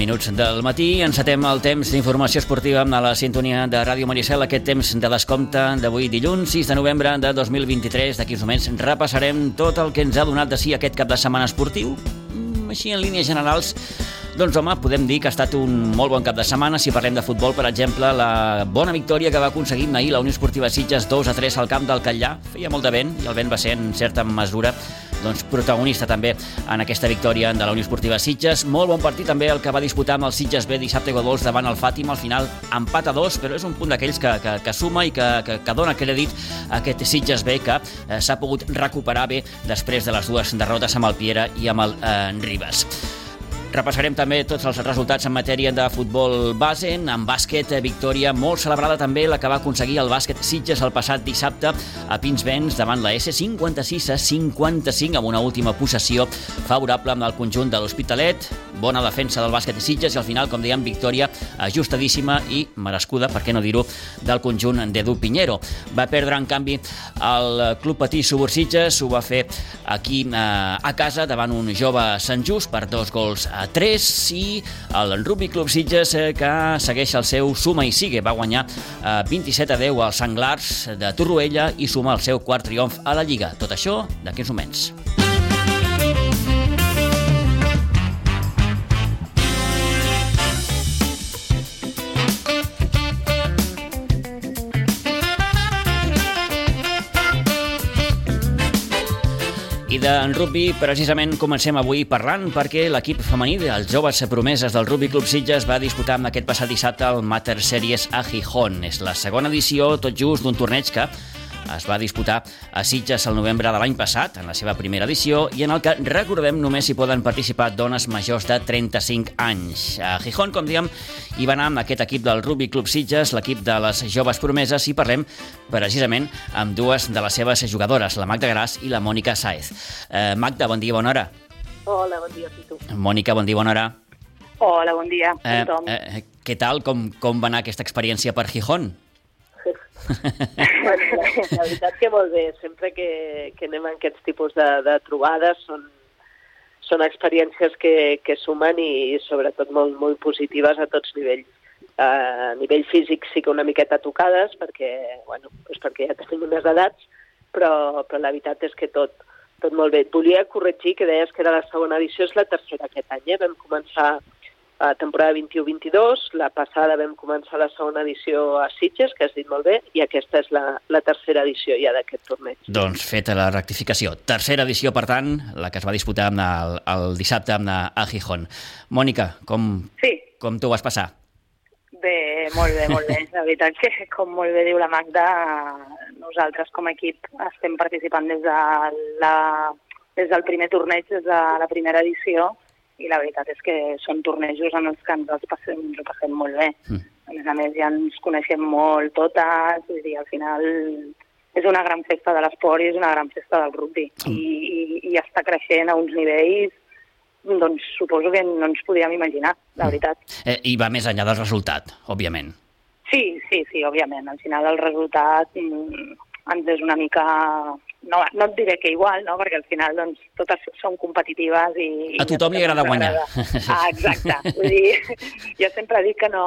Minuts del matí. Encetem el temps d'informació esportiva a la sintonia de Ràdio Maricel. Aquest temps de descompte d'avui dilluns, 6 de novembre de 2023. D'aquí uns moments repassarem tot el que ens ha donat de si aquest cap de setmana esportiu. Mm, Així, en línies generals, doncs home, podem dir que ha estat un molt bon cap de setmana. Si parlem de futbol, per exemple, la bona victòria que va aconseguir ahir la Unió Esportiva Sitges 2 a 3 al camp del Catllà. Feia molt de vent i el vent va ser en certa mesura doncs, protagonista també en aquesta victòria de la Unió Esportiva Sitges. Molt bon partit també el que va disputar amb el Sitges B dissabte a gols davant el Fàtima. Al final empat a dos, però és un punt d'aquells que, que, que suma i que, que, que dona crèdit a aquest Sitges B que eh, s'ha pogut recuperar bé després de les dues derrotes amb el Piera i amb el eh, Ribas. Repassarem també tots els resultats en matèria de futbol base. En bàsquet, victòria molt celebrada també la que va aconseguir el bàsquet Sitges el passat dissabte a Pinsbens davant la S 56 a 55 amb una última possessió favorable amb el conjunt de l'Hospitalet. Bona defensa del bàsquet Sitges i al final, com dèiem, victòria ajustadíssima i merescuda, per què no dir-ho, del conjunt d'Edu Pinheiro. Va perdre, en canvi, el Club Patí Subur Sitges, ho va fer aquí eh, a casa davant un jove Sant Just per dos gols a 3 i el Rugby Club Sitges eh, que segueix el seu suma i sigue. Va guanyar eh, 27 a 10 als Sanglars de Torroella i suma el seu quart triomf a la Lliga. Tot això d'aquí uns moments. D'en rugby, precisament, comencem avui parlant perquè l'equip femení dels joves promeses del Rugby Club Sitges va disputar amb aquest passat dissabte el Mater Series a Gijón. És la segona edició, tot just, d'un torneig que es va disputar a Sitges el novembre de l'any passat, en la seva primera edició, i en el que, recordem, només hi poden participar dones majors de 35 anys. A Gijón, com diem, hi va anar amb aquest equip del Rugby Club Sitges, l'equip de les joves promeses, i parlem precisament amb dues de les seves jugadores, la Magda Gras i la Mònica Saez. Eh, Magda, bon dia, bona hora. Hola, bon dia, Pitu. Mònica, bon dia, bona hora. Hola, bon dia a Eh, tothom. eh, què tal? Com, com va anar aquesta experiència per Gijón? Bueno, la, veritat que molt bé. Sempre que, que anem a aquests tipus de, de trobades són, són experiències que, que sumen i sobretot molt, molt positives a tots nivells. A nivell físic sí que una miqueta tocades perquè, bueno, doncs perquè ja tenim unes edats, però, però la veritat és que tot, tot molt bé. Et volia corregir que deies que era la segona edició, és la tercera aquest any. Eh? Vam començar a temporada 21-22, la passada vam començar la segona edició a Sitges, que has dit molt bé, i aquesta és la, la tercera edició ja d'aquest torneig. Doncs feta la rectificació. Tercera edició, per tant, la que es va disputar amb el, el dissabte amb a Gijón. Mònica, com, Sí, com t'ho vas passar? bé, molt bé, molt bé. La veritat que, com molt bé diu la Magda, nosaltres com a equip estem participant des, de la, des del primer torneig, des de la primera edició, i la veritat és que són tornejos en els que ens els passem, ens ho passem molt bé. Mm. A més a més, ja ens coneixem molt totes, vull dir, al final és una gran festa de l'esport i és una gran festa del rugby. I, i, i està creixent a uns nivells doncs suposo que no ens podíem imaginar, la veritat. Eh, I va més enllà del resultat, òbviament. Sí, sí, sí, òbviament. Al final el resultat mm, ens és una mica... No, no et diré que igual, no? perquè al final doncs, totes són competitives i... A tothom li agrada guanyar. Ah, exacte. Vull dir, jo sempre dic que no,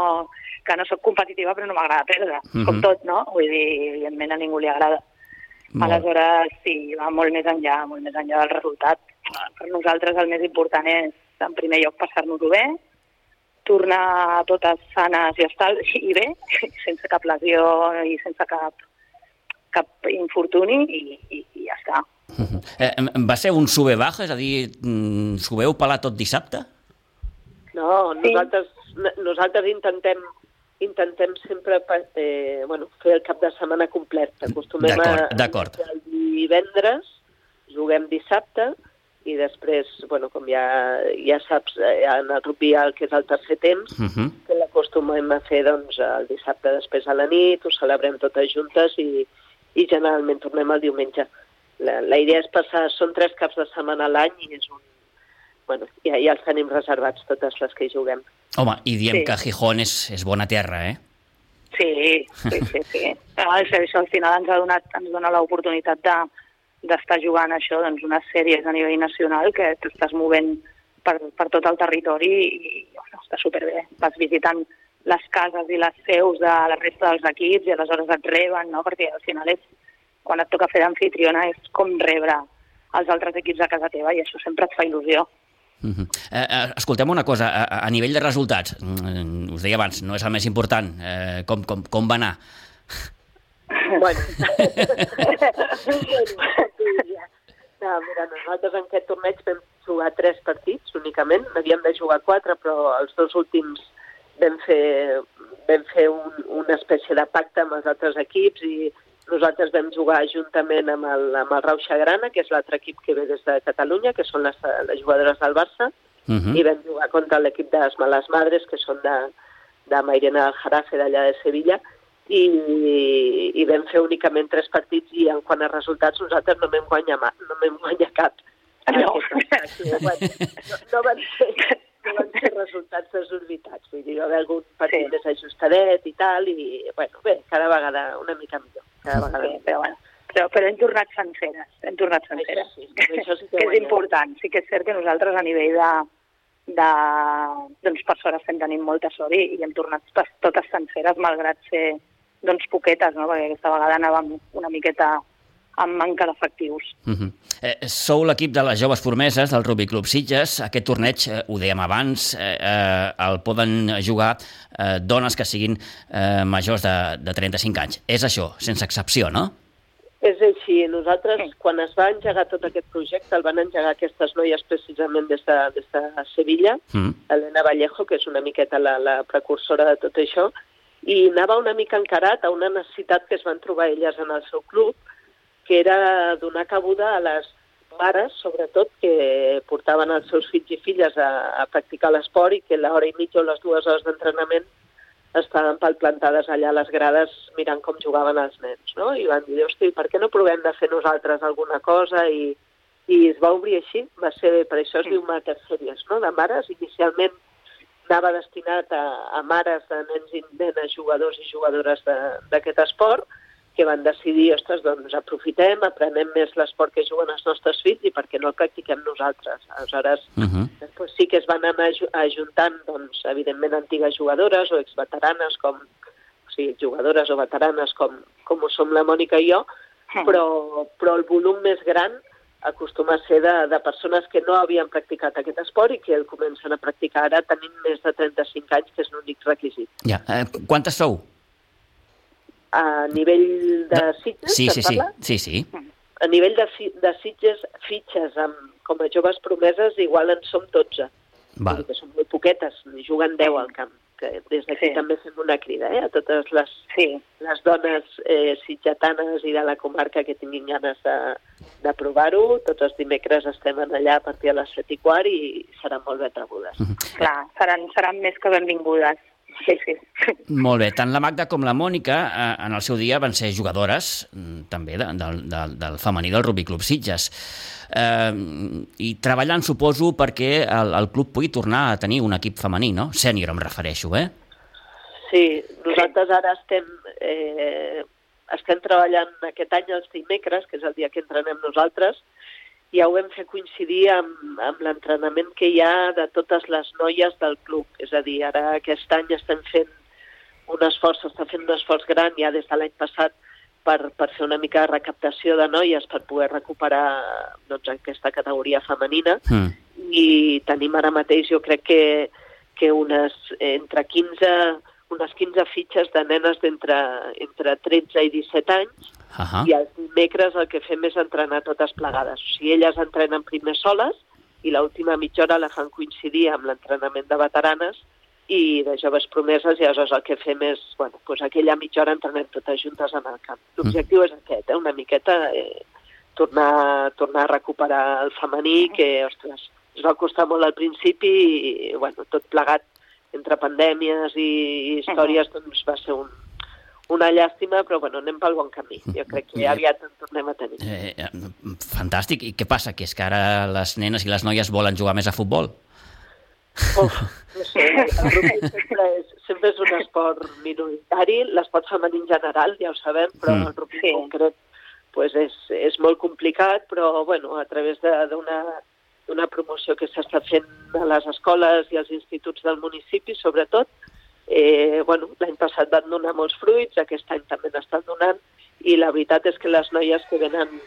que no sóc competitiva però no m'agrada perdre, Mhm. com tot, no? Vull dir, evidentment a ningú li agrada. Molt. Aleshores, sí, va molt més enllà, molt més enllà del resultat. Per nosaltres el més important és, en primer lloc, passar-nos-ho bé, tornar totes sanes i estar i bé, sense cap lesió i sense cap, cap infortuni i, i, i ja està. Eh, va ser un sube-baja, és a dir, mm, s'ho veu pelar tot dissabte? No, Sí. nosaltres, nosaltres intentem intentem sempre eh, bueno, fer el cap de setmana complet. Acostumem a, D'acord, a el divendres, juguem dissabte i després, bueno, com ja, ja saps, eh, en el rugby el que és el tercer temps, Uh -huh. que l'acostumem a fer doncs, el dissabte després a la nit, ho celebrem totes juntes i, i generalment tornem el diumenge. La, la idea és passar, són tres caps de setmana a l'any i és un... Bueno, ja, ja els tenim reservats totes les que hi juguem. Home, i diem Sí. que Gijón és, és bona terra, eh? Sí, sí, sí. sí. Això, això al final ens, ha donat, ens dona l'oportunitat de d'estar jugant això, doncs, unes sèries a nivell nacional que t'estàs movent per, per tot el territori i bueno, està superbé. Vas visitant les cases i les seus de la resta dels equips i aleshores et reben, no? perquè al final és, quan et toca fer d'anfitriona és com rebre els altres equips a casa teva i això sempre et fa il·lusió. Uh -huh. eh, eh, escoltem una cosa, a, a nivell de resultats, mm, us deia abans, no és el més important, eh, com, com, com va anar? Bueno, no, mira, nosaltres en aquest torneig vam jugar tres partits únicament, n'havíem de jugar quatre, però els dos últims vam fer, vam fer un, una espècie de pacte amb els altres equips i nosaltres vam jugar juntament amb el, amb el Rauxa Grana, que és l'altre equip que ve des de Catalunya, que són les, les jugadores del Barça, Uh -huh. i vam jugar contra l'equip de les Males Madres, que són de, de Mairena del Jarafe, d'allà de Sevilla, i, i vam fer únicament tres partits i en quant a resultats nosaltres no vam guanyar, no vam guanyar cap. No. Aquest any. Bueno, no, no, van ser, van ser resultats desorbitats, vull dir, va haver algun partit Sí. desajustadet i tal, i bueno, bé, cada vegada una mica millor. Cada vegada Sí, però, bueno, però, però hem tornat senceres, hem tornat senceres. Això sí, això sí que que és important. Sí que és cert que nosaltres a nivell de, de doncs per sort estem tenint molta sort i, i hem tornat totes senceres malgrat ser doncs poquetes, no? perquè aquesta vegada anàvem una miqueta amb manca d'efectius. Uh -huh. eh, sou l'equip de les joves promeses del Rugby Club Sitges. Aquest torneig, eh, ho dèiem abans, eh, eh, el poden jugar eh, dones que siguin eh, majors de, de 35 anys. És això, sense excepció, no? És així. Nosaltres, Sí. quan es va engegar tot aquest projecte, el van engegar aquestes noies precisament des de, des de Sevilla, Mm. Helena Vallejo, que és una miqueta la, la precursora de tot això, i anava una mica encarat a una necessitat que es van trobar elles en el seu club, que era donar cabuda a les mares, sobretot, que portaven els seus fills i filles a, a practicar l'esport i que l'hora i mitja o les dues hores d'entrenament estaven palplantades allà a les grades mirant com jugaven els nens, no? I van dir, hosti, per què no provem de fer nosaltres alguna cosa? I, i es va obrir així, va ser, per això es diu Mater Sèries, no?, de mares. Inicialment anava destinat a, a mares de nens i nenes jugadors i jugadores d'aquest esport, que van decidir, ostres, doncs aprofitem, aprenem més l'esport que juguen els nostres fills i per què no el practiquem nosaltres. Aleshores, Uh -huh. Després sí que es van anar aju- ajuntant, doncs, evidentment, antigues jugadores o exveteranes, com, o sigui, jugadores o veteranes com, com ho som la Mònica i jo, però, però el volum més gran acostuma a ser de, de persones que no havien practicat aquest esport i que el comencen a practicar ara tenint més de 35 anys, que és l'únic requisit. Ja. Eh, quantes sou? A nivell de Sitges, Sí, sí, sí. parla? sí, sí. A nivell de, fi- de Sitges, fitxes amb, com a joves promeses, igual en som 12. Vull Val. que són molt poquetes, ni juguen 10 al camp. Que des d'aquí Sí. també fem una crida eh, a totes les, Sí, les dones eh, sitgetanes i de la comarca que tinguin ganes de, de provar-ho. Tots els dimecres estem en allà a partir de les 7 i quart i seran molt ben rebudes. clar, seran, seran més que benvingudes. Sí, sí. Molt bé, tant la Magda com la Mònica eh, en el seu dia van ser jugadores mm, també de, del, del, del femení del Rugby Club Sitges. Eh, I treballant, suposo, perquè el, el club pugui tornar a tenir un equip femení, no? Sènior, em refereixo, eh? Sí, nosaltres ara estem, eh, estem treballant aquest any els dimecres, que és el dia que entrenem nosaltres, ja ho vam fer coincidir amb, amb l'entrenament que hi ha de totes les noies del club. És a dir, ara aquest any estem fent un esforç, està fent un esforç gran ja des de l'any passat per, per fer una mica de recaptació de noies per poder recuperar doncs, aquesta categoria femenina Mm. i tenim ara mateix jo crec que, que unes entre 15 unes 15 fitxes de nenes d'entre entre 13 i 17 anys Uh -huh. i els dimecres el que fem és entrenar totes plegades. O sigui, elles entrenen primer soles i l'última mitja hora la fan coincidir amb l'entrenament de veteranes i de joves promeses i aleshores el que fem és, bueno, doncs aquella mitja hora entrenem totes juntes en el camp. L'objectiu és aquest, eh? una miqueta eh, tornar, tornar a recuperar el femení, que, ostres, ens va costar molt al principi i, bueno, tot plegat entre pandèmies i històries, doncs va ser un, una llàstima, però bueno, anem pel bon camí. Jo crec que aviat en tornem a tenir. Eh, eh, fantàstic. I què passa? Que és que ara les nenes i les noies volen jugar més a futbol? Uf, no sé, el rugby sempre és, sempre és un esport minoritari, l'esport femení en general, ja ho sabem, però Mm. el rugby en concret pues és, és molt complicat, però bueno, a través de- d'una d'una promoció que s'està fent a les escoles i als instituts del municipi, sobretot, eh, bueno, l'any passat van donar molts fruits, aquest any també n'estan donant, i la veritat és que les noies que venen,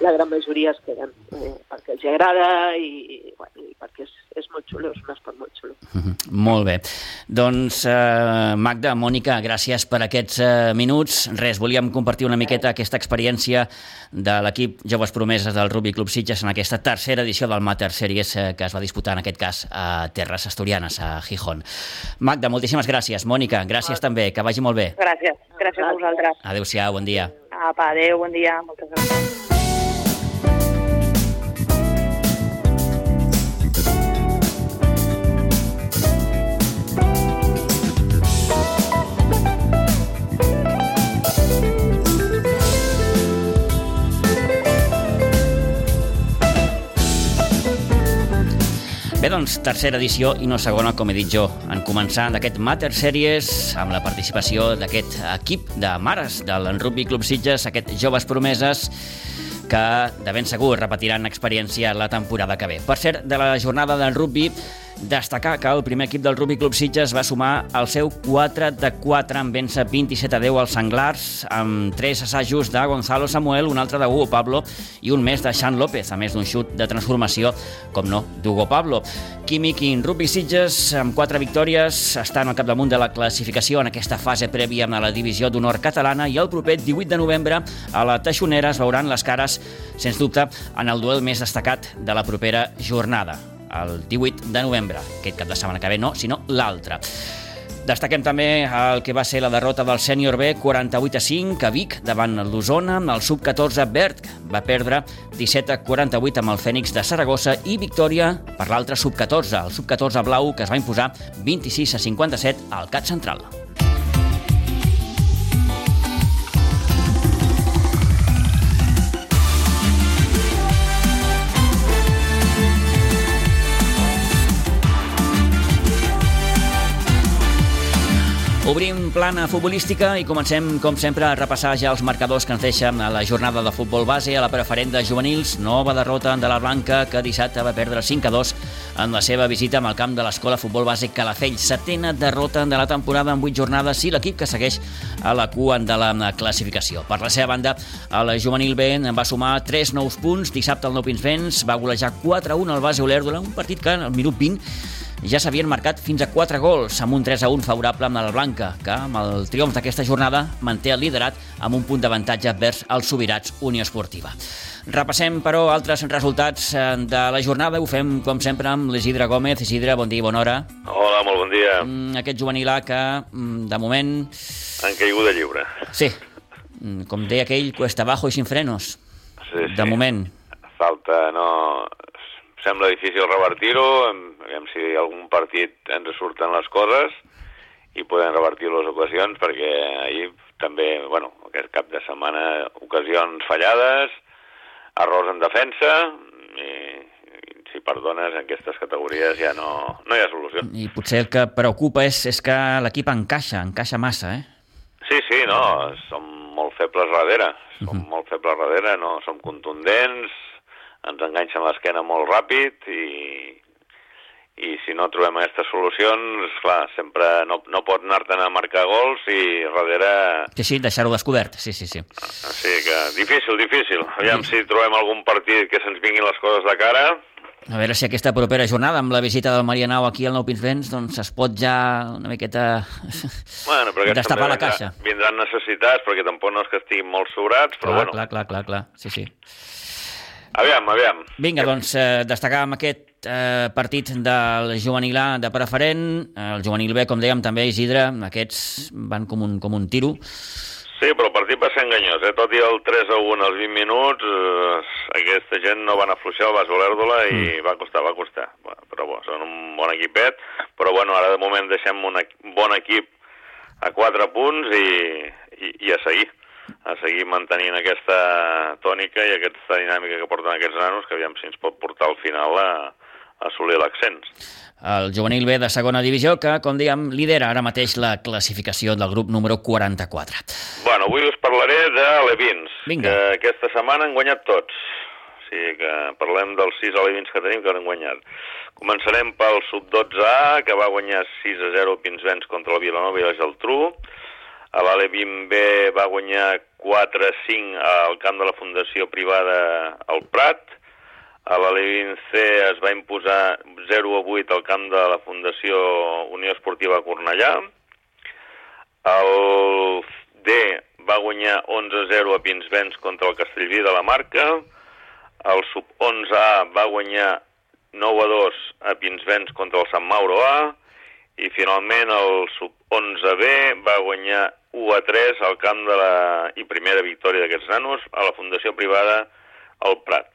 la gran majoria es queden, eh, perquè els agrada i, bueno, i perquè és, és molt xulo, és un esport molt xulo. Mhm, Molt bé. Doncs, eh, Magda, Mònica, gràcies per aquests eh, minuts. Res, volíem compartir una miqueta aquesta experiència de l'equip Joves Promeses del Rugby Club Sitges en aquesta tercera edició del Mater Series eh, que es va disputar en aquest cas a Terres Asturianes, a Gijón. Magda, moltíssimes gràcies. Mònica, gràcies també. Que vagi molt bé. Gràcies, gràcies a vosaltres. Adéu-siau, bon dia. Apa, adéu, bon dia, moltes gràcies. Bé, doncs, tercera edició i no segona, com he dit jo, en començar d'aquest Mater Series amb la participació d'aquest equip de mares del Rugby Club Sitges, aquest joves promeses que de ben segur repetiran experiència la temporada que ve. Per cert, de la jornada del rugby, destacar que el primer equip del Rugby Club Sitges va sumar el seu 4 de 4 en vèncer 27 a 10 als Senglars, amb tres assajos de Gonzalo Samuel, un altre de Hugo Pablo i un més de Xan López, a més d'un xut de transformació, com no, d'Hugo Pablo. Químic i Rugby Sitges, amb quatre victòries, estan al capdamunt de la classificació en aquesta fase prèvia a la divisió d'honor catalana i el proper 18 de novembre a la Teixonera es veuran les cares, sens dubte, en el duel més destacat de la propera jornada el 18 de novembre. Aquest cap de setmana que ve no, sinó l'altre. Destaquem també el que va ser la derrota del sènior B 48 a 5 a Vic davant l'Osona. El sub-14 Bert va perdre 17 a 48 amb el Fènix de Saragossa i victòria per l'altre sub-14, el sub-14 blau que es va imposar 26 a 57 al CAT Central. Obrim plana futbolística i comencem, com sempre, a repassar ja els marcadors que ens deixa a la jornada de futbol base a la preferent de juvenils. Nova derrota de la Blanca, que dissabte va perdre 5 a 2 en la seva visita amb el camp de l'escola futbol base Calafell. Setena derrota de la temporada en 8 jornades i l'equip que segueix a la cua de la classificació. Per la seva banda, el juvenil B va sumar 3 nous punts. Dissabte el Nou Pinsbens va golejar 4 a 1 al base Olèrdola, un partit que al minut 20 ja s'havien marcat fins a 4 gols, amb un 3 a 1 favorable amb el Blanca, que amb el triomf d'aquesta jornada manté el liderat amb un punt d'avantatge vers els Sobirats Unió Esportiva. Repassem, però, altres resultats eh, de la jornada. Ho fem, com sempre, amb l'Isidre Gómez. Isidre, bon dia i bona hora. Hola, molt bon dia. Mm, Aquest juvenil A que, mm, de moment, En caiguda lliure. sí, mm, com deia aquell, cuesta abajo i sin frenos. Sí, De moment. Falta, no... Sembla difícil revertir-ho, aviam si algun partit ens surten les coses i podem revertir les ocasions, perquè ahir també, bueno, aquest cap de setmana, ocasions fallades, errors en defensa, i, i si perdones, en aquestes categories ja no, no hi ha solució. I potser el que preocupa és, és que l'equip encaixa, encaixa massa, eh? Sí, sí, no, som molt febles darrere, som molt febles darrere, no som contundents, ens enganxen l'esquena molt ràpid i, i si no trobem aquestes solucions, clar, sempre no, no pot anar-te'n a marcar gols i darrere... Sí, sí, deixar-ho descobert, sí, sí, sí. Sigui que difícil, difícil. Aviam si trobem algun partit que se'ns vinguin les coses de cara. A veure si aquesta propera jornada, amb la visita del Marianao aquí al Nou Pinsbens, doncs es pot ja una miqueta Bueno, però destapar la caixa. vindran necessitats, perquè tampoc no és que estiguin molt sobrats, però clar, bueno, clar, clar, clar, clar, sí, sí. Aviam, aviam. Vinga, doncs, eh, destacar amb aquest eh, partit del juvenil A de preferent, el juvenil B, com dèiem també, Isidre, aquests van com un, com un tiro. Sí, però el partit va ser enganyós, eh? tot i el 3 a 1 als 20 minuts, eh, aquesta gent no van afluixar el Bas Olèrdola i mm. va costar, va costar. Bueno, però bo, són un bon equipet, però bueno, ara de moment deixem un, un bon equip a 4 punts i, i, i a seguir a seguir mantenint aquesta tònica i aquesta dinàmica que porten aquests nanos, que aviam si ens pot portar al final a, a assolir l'accents. El juvenil B de segona divisió, que, com dèiem, lidera ara mateix la classificació del grup número 44. Bueno, avui us parlaré de Levins, que aquesta setmana han guanyat tots. O sigui que parlem dels 6 Levins que tenim que han guanyat. Començarem pel sub-12A, que va guanyar 6 a 0 Pinsbens contra el Vilanova i la Geltrú. A l'Alevin B va guanyar 4 a 5 al camp de la Fundació Privada al Prat. A l'Alevin C es va imposar 0 a 8 al camp de la Fundació Unió Esportiva Cornellà. El D va guanyar 11 a 0 a Pinsbens contra el Castellví de la Marca. El sub-11A va guanyar 9 a 2 a Pinsbens contra el Sant Mauro A i finalment el sub-11B va guanyar 1 a 3 al camp de la i primera victòria d'aquests nanos a la Fundació Privada al Prat.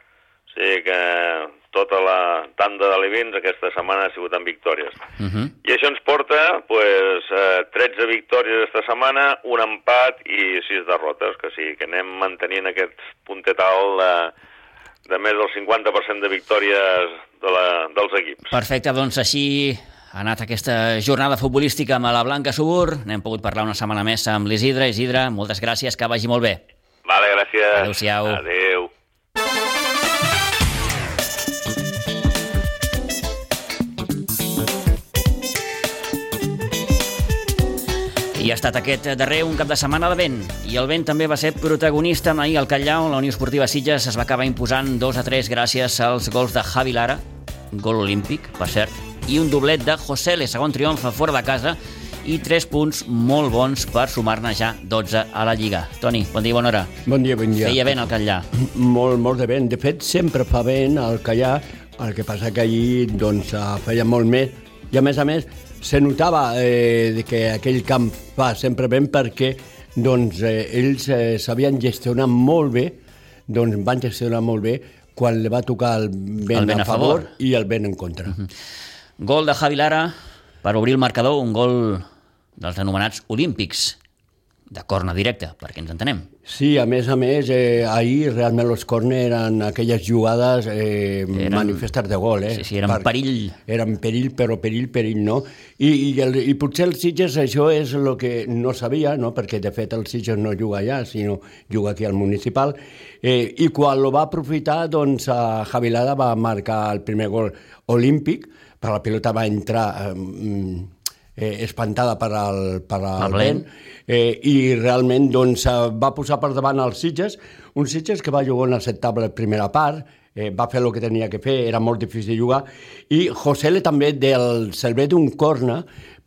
O sigui que tota la tanda de Levins aquesta setmana ha sigut amb victòries. Uh -huh. I això ens porta pues, eh, 13 victòries aquesta setmana, un empat i 6 derrotes, que sí, que anem mantenint aquest puntet alt de, de més del 50% de victòries de la, dels equips. Perfecte, doncs així ha anat aquesta jornada futbolística amb la Blanca Subur. N'hem pogut parlar una setmana més amb l'Isidre. Isidre, moltes gràcies, que vagi molt bé. Vale, gràcies. Adéu-siau. Adéu. I ha estat aquest darrer un cap de setmana de vent. I el vent també va ser protagonista ahir al Catllà, on la Unió Esportiva Sitges es va acabar imposant 2 a 3 gràcies als gols de Javi Lara, gol olímpic, per cert, i un doblet de José Le, segon triomf a fora de casa, i 3 punts molt bons per sumar-ne ja 12 a la Lliga. Toni, bon dia i bona hora. Bon dia, bon dia. Feia vent al Catllà. Molt, molt de vent. De fet, sempre fa vent al Callà, el que passa que ahir doncs, eh, feia molt més. I a més a més, se notava eh, de que aquell camp fa sempre vent perquè doncs, eh, ells eh, sabien gestionar molt bé, doncs van gestionar molt bé quan li va tocar el vent, El vent a, a favor. favor i el vent en contra. Uh -huh. Gol de Javi Lara per obrir el marcador, un gol dels anomenats olímpics, de corna directa, perquè ens entenem. Sí, a més a més, eh, ahir realment els corner eren aquelles jugades eh, Eren- manifestes de gol. Eh? Sí, sí, eren perill. Eren perill, però perill, perill no. I, i, el, i potser el Sitges això és el que no sabia, no? perquè de fet el Sitges no juga allà, sinó juga aquí al municipal, eh, i quan lo va aprofitar, doncs a Javilada va marcar el primer gol olímpic, però la pilota va entrar... Eh, eh, espantada per al, per al vent, eh, i realment doncs, eh, va posar per davant els Sitges, un Sitges que va jugar una acceptable primera part, eh, va fer el que tenia que fer, era molt difícil jugar, i Josele també del servei d'un corna,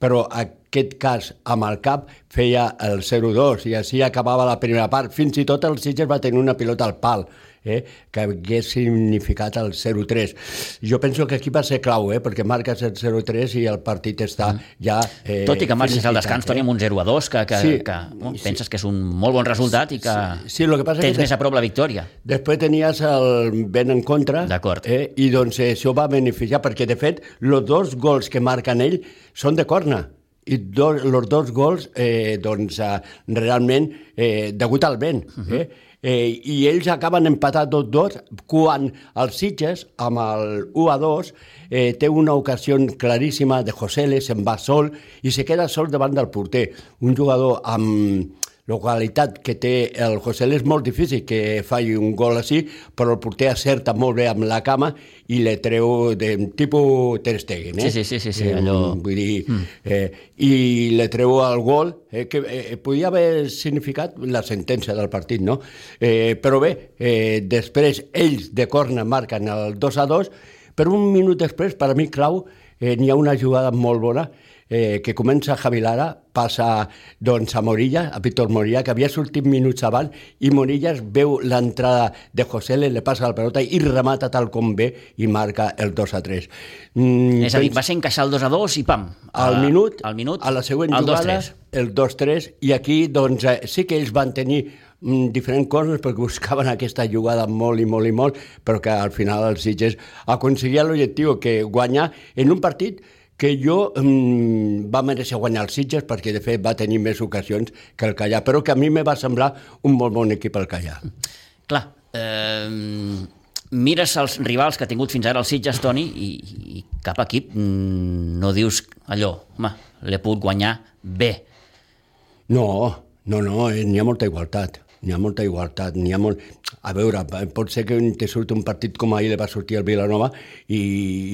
però aquest cas amb el cap feia el 0-2 i així acabava la primera part. Fins i tot el Sitges va tenir una pilota al pal, eh, que hagués significat el 0-3. Jo penso que aquí va ser clau, eh, perquè marques el 0-3 i el partit està ja... Eh, Tot i que marxes al descans, Toni, amb un 0 a 2, que, que, Sí. que no, Sí. penses que és un molt bon resultat i que Sí, sí, lo que passa tens que- més a prop la victòria. Després tenies el vent en contra. Eh, I doncs eh, això va beneficiar, perquè de fet, els dos gols que marquen ell són de corna. I dos, els dos gols, eh, doncs, eh, realment, eh, degut al vent. Uh -huh. eh? Eh, I ells acaben empatat tots dos quan el Sitges, amb el 1 a 2, eh, té una ocasió claríssima de José se'n va sol i se queda sol davant del porter. Un jugador amb la qualitat que té el José és molt difícil que faci un gol així, però el porter acerta molt bé amb la cama i le treu de tipus Ter Stegen, eh? Sí, sí, sí, sí, sí, Eh, allò- Vull dir, eh, i le treu el gol, eh, que eh, podia haver significat la sentència del partit, no? Eh, però bé, eh, després ells de corna marquen el 2 a 2, però un minut després, per a mi clau, eh, n'hi ha una jugada molt bona eh, que comença a Javi Lara, passa doncs, a Morilla, a Víctor Morilla, que havia sortit minuts abans, i Morillas veu l'entrada de José, le passa la pelota i remata tal com ve i marca el 2 a 3. Mm, és a dir, va ser encaixar el 2 a 2 i pam! Al minut, al minut, a la següent el jugada, 2 el 2-3, i aquí doncs, eh, sí que ells van tenir mm, diferents coses perquè buscaven aquesta jugada molt i molt i molt, però que al final els Sitges aconseguia l'objectiu que guanyar en un partit que jo mm, va mereixer guanyar els Sitges perquè de fet va tenir més ocasions que el Callà, però que a mi me va semblar un molt bon equip el Callà. Clar, eh, mires els rivals que ha tingut fins ara el Sitges, Toni, i, i cap equip mm, no dius allò, home, l'he pogut guanyar bé. No, no, no, eh, n'hi ha molta igualtat n'hi ha molta igualtat, n'hi ha molt... A veure, pot ser que te surti un partit com ahir li va sortir el Vilanova i,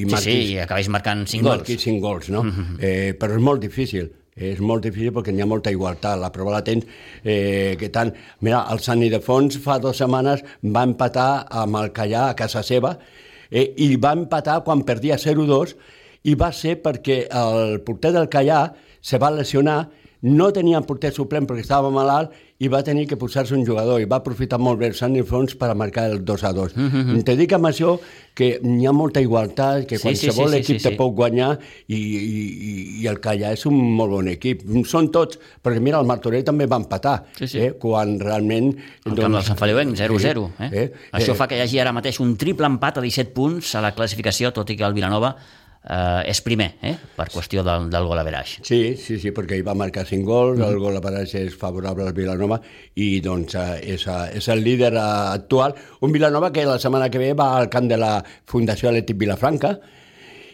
i marquis... Sí, sí, i acabis marcant 5 gols. Marquis 5 gols, no? Mm -hmm. eh, però és molt difícil és molt difícil perquè n'hi ha molta igualtat. La prova la tens eh, que tant... Mira, el Sant Idefons fa dues setmanes va empatar amb el Callà a casa seva eh, i va empatar quan perdia 0-2 i va ser perquè el porter del Callà se va lesionar no tenia porter suplent perquè estava malalt i va tenir que posar-se un jugador i va aprofitar molt bé el Sant Ilfons per a marcar el 2 a 2. Mm -hmm. Te dic amb això que hi ha molta igualtat, que sí, qualsevol sí, sí, equip sí, sí, te pot guanyar i, i, i el Calla és un molt bon equip. Són tots, perquè mira, el Martorell també va empatar, sí, sí. Eh, quan realment... El doncs, camp del Sant Feliuenc, 0-0. Eh? Eh? Això eh, fa que hi hagi ara mateix un triple empat a 17 punts a la classificació, tot i que el Vilanova eh, és primer, eh, per qüestió del, del gol a veraix. Sí, sí, sí, perquè hi va marcar 5 gols, mm. el gol a veraix és favorable al Vilanova i doncs eh, és, eh, és el líder eh, actual. Un Vilanova que la setmana que ve va al camp de la Fundació Atlètic Vilafranca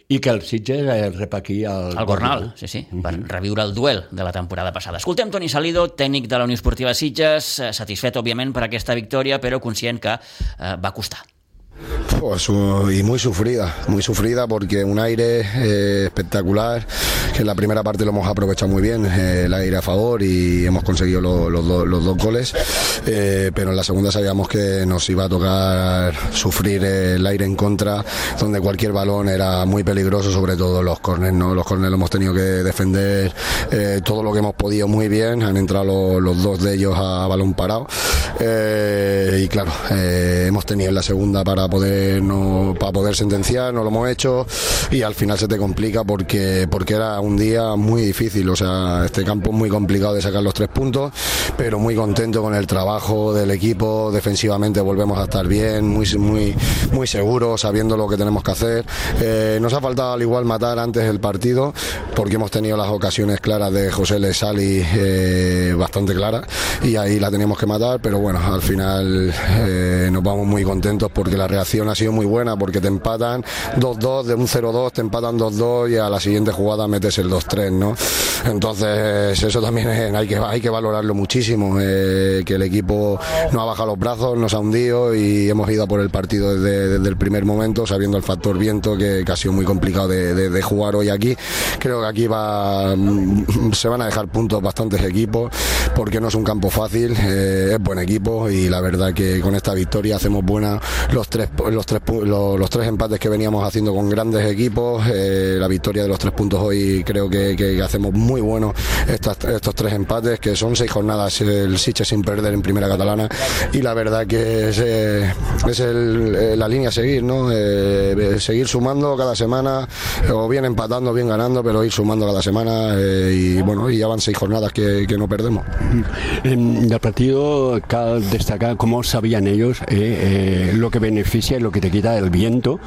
i que el Sitges eh, rep aquí el... El Gornal, sí, sí, mm -hmm. per reviure el duel de la temporada passada. Escoltem Toni Salido, tècnic de la Unió Esportiva Sitges, satisfet, òbviament, per aquesta victòria, però conscient que eh, va costar. Pues, y muy sufrida, muy sufrida porque un aire eh, espectacular, que en la primera parte lo hemos aprovechado muy bien, eh, el aire a favor y hemos conseguido los dos goles, eh, pero en la segunda sabíamos que nos iba a tocar sufrir el aire en contra, donde cualquier balón era muy peligroso, sobre todo los corners, ¿no? los corners lo hemos tenido que defender todo lo que hemos podido muy bien, han entrado los, dos de ellos a balón parado y claro, hemos tenido en la segunda para para poder no para poder sentenciar no lo hemos hecho y al final se te complica porque porque era un día muy difícil. O sea este campo es muy complicado de sacar los tres puntos pero muy contento con el trabajo del equipo. Defensivamente volvemos a estar bien muy muy muy seguros sabiendo lo que tenemos que hacer. Eh, nos ha faltado al igual matar antes el partido porque hemos tenido las ocasiones claras de José Le Sali eh, bastante claras y ahí la teníamos que matar pero bueno al final eh, nos vamos muy contentos porque la reacción ha sido muy buena porque te empatan 2-2, de un 0-2 te empatan 2-2 y a la siguiente jugada metes el 2-3, ¿no? Entonces eso también hay que, hay que valorarlo muchísimo, eh, que el equipo no ha bajado los brazos, nos ha hundido y hemos ido por el partido desde, el primer momento, sabiendo el factor viento que, ha sido muy complicado de, jugar hoy aquí. Creo que aquí va, mm, se van a dejar puntos bastantes equipos porque no es un campo fácil, eh, es buen equipo y la verdad que con esta victoria hacemos buena los tres, los tres, los, tres empates que veníamos haciendo con grandes equipos. Eh, la victoria de los tres puntos hoy creo que, hacemos muy bueno estos tres empates, que son seis jornadas el Siche sin perder en primera catalana. Y la verdad que es, eh, es eh, la línea a seguir, ¿no? seguir sumando cada semana, o bien empatando, bien ganando, pero ir sumando cada semana. y bueno, y ya van seis jornadas que, no perdemos. Del partido, cabe destacar cómo sabían ellos lo que beneficia beneficia y lo que te quita el viento,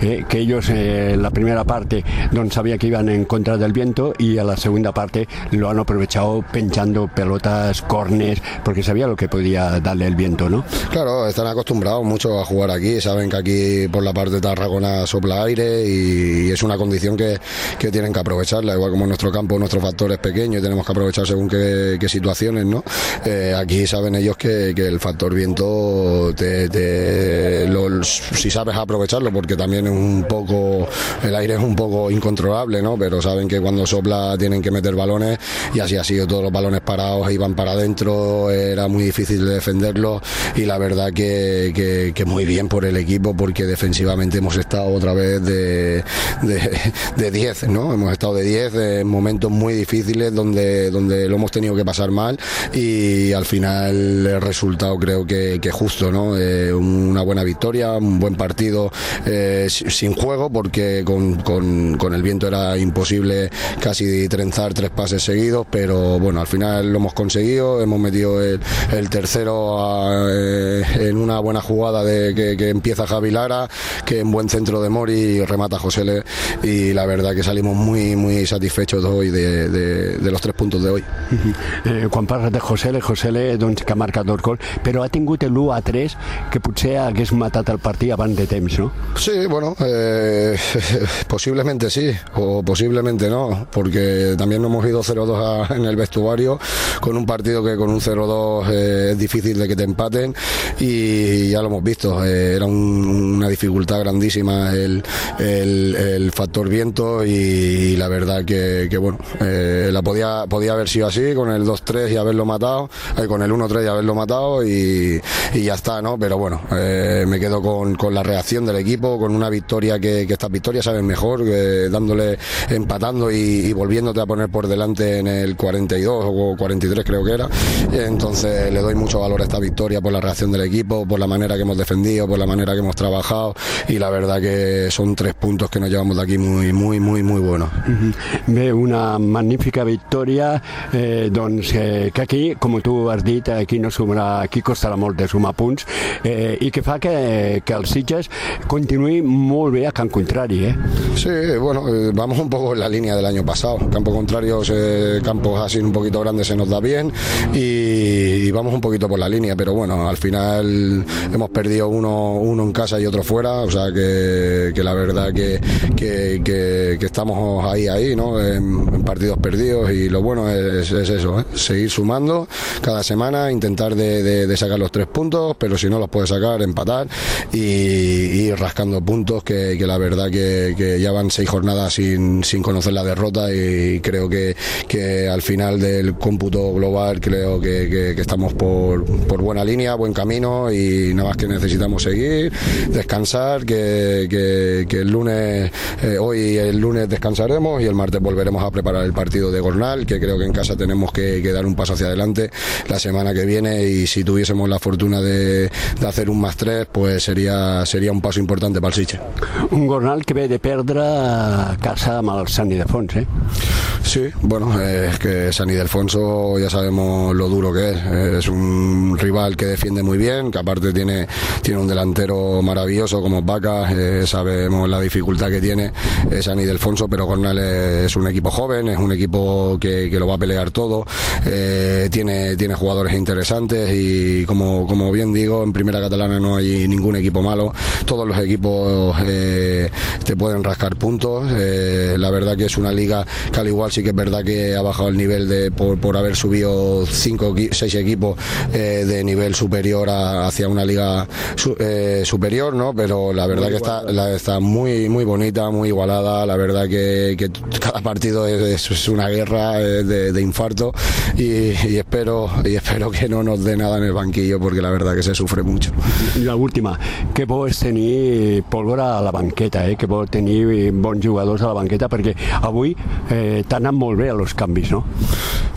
eh, que ellos eh, la primera parte no sabía que iban en contra del viento y a la segunda parte lo han aprovechado pinchando pelotas, cornes, porque sabía lo que podía darle el viento, ¿no? Claro, están acostumbrados mucho a jugar aquí, saben que aquí por la parte de Tarragona sopla aire y, es una condición que, que, tienen que aprovecharla, igual como en nuestro campo nuestro factor es pequeño y tenemos que aprovechar según qué, situaciones, ¿no? Eh, aquí saben ellos que, que, el factor viento te, te lo, si sabes aprovecharlo, porque también es un poco, el aire es un poco incontrolable, ¿no? Pero saben que cuando sopla tienen que meter balones y así ha sido, todos los balones parados iban para adentro, era muy difícil de defenderlos y la verdad que, que, muy bien por el equipo porque defensivamente hemos estado otra vez de, de, 10, ¿no? Hemos estado de 10 en momentos muy difíciles donde, donde lo hemos tenido que pasar mal y al final el resultado creo que, que justo, ¿no? Eh, una buena victoria, un buen partido eh, sin juego porque con, con, con, el viento era imposible casi trenzar tres pases seguidos, pero bueno, al final lo hemos conseguido, hemos metido el, el tercero eh, en una buena jugada de que, que, empieza Javi Lara, que en buen centro de Mori remata José Le, y la verdad que salimos muy muy satisfechos hoy de, de, de los tres puntos de hoy. Eh, quan parles de José Le, José Le doncs, que ha marcat dos gols, però ha tingut l'1 a 3 que potser hagués matat abans de temps, ¿no? Sí, bueno, eh, posiblemente sí, o posiblemente no, porque también nos hemos ido 0-2 en el vestuario con un partido que con un 0-2 eh, es difícil de que te empaten y ya lo hemos visto, eh, era un, una dificultad grandísima el, el, el factor viento y, la verdad que, que bueno, eh, la podía, podía haber sido así con el 2-3 y haberlo matado, eh, con el 1-3 y haberlo matado y, y, ya está, ¿no? Pero bueno, eh, me quedo con, con, la reacción del equipo, con una victoria que, que estas victorias saben mejor, dándole, empatando y, volviéndote a poner por delante en el 42 o 43 creo que era. Entonces le doy mucho valor a esta victoria por la reacción del equipo, por la manera que hemos defendido, por la manera que hemos trabajado y la verdad que son tres puntos que nos llevamos de aquí muy, muy, muy, muy buenos. Bé, una magnífica victòria, eh, doncs eh, que aquí, com tu has dit, aquí no sumarà, aquí costarà molt de sumar punts eh, que fa que, que el Sitges continuï molt bé a Camp Contrari, eh? Sí, bueno, eh, vamos un poco en la línea del año pasado. Campo contrario, eh, campos así un poquito grandes se nos da bien y, vamos un poquito por la línea, pero bueno, al final hemos perdido uno, uno en casa y otro fuera, o sea que, que la verdad que, que, que, estamos ahí, ahí, ¿no? En, partidos perdidos y lo bueno es, es eso, ¿eh? seguir sumando cada semana, intentar de, de, sacar los tres puntos, pero si no los puedes sacar, empatar y, y rascando puntos que, que la verdad que, que, ya van seis jornadas sin, sin conocer la derrota y creo que, que al final del cómputo global creo que, que, estamos por, por, buena línea, buen camino y nada más que necesitamos seguir, descansar, que el lunes, eh, hoy el lunes descansaremos y el martes volveremos a preparar el partido de Gornal, que creo que en casa tenemos que, que dar un paso hacia adelante la semana que viene y si tuviésemos la fortuna de, de hacer un más tres, pues sería, sería un paso importante para el Siche. Un Gornal que ve de perdre casa amb el Sant ¿eh? Sí, bueno, eh, es que San Ildefonso ya sabemos lo duro que es. Es un rival que defiende muy bien, que aparte tiene, tiene un delantero maravilloso como Vaca, eh, sabemos la dificultad que tiene eh, San Ildefonso, pero Gornal es un equipo joven, es un equipo que, que lo va a pelear todo, eh, tiene, tiene jugadores interesantes y como, como bien digo, en Primera Catalana no hay ningún equipo malo, todos los equipos eh, te pueden rascar puntos, eh, la verdad que es una liga que al igual sí que es verdad que ha bajado el nivel de por, por haber subido cinco, seis equipos eh, de nivel superior a, hacia una liga su, eh, superior, ¿no? Pero la verdad muy que está, la, está muy, muy bonita, muy igualada, la verdad que, que cada partido es, es, una guerra de, de infarto y, y, espero, y espero que no nos dé nada en el banquillo porque la verdad que se sufre mucho. La última, que bo és tenir pólvora a la banqueta, eh? que bo tenir bons jugadors a la banqueta perquè avui eh, t'ha anat molt bé a los canvis, ¿no?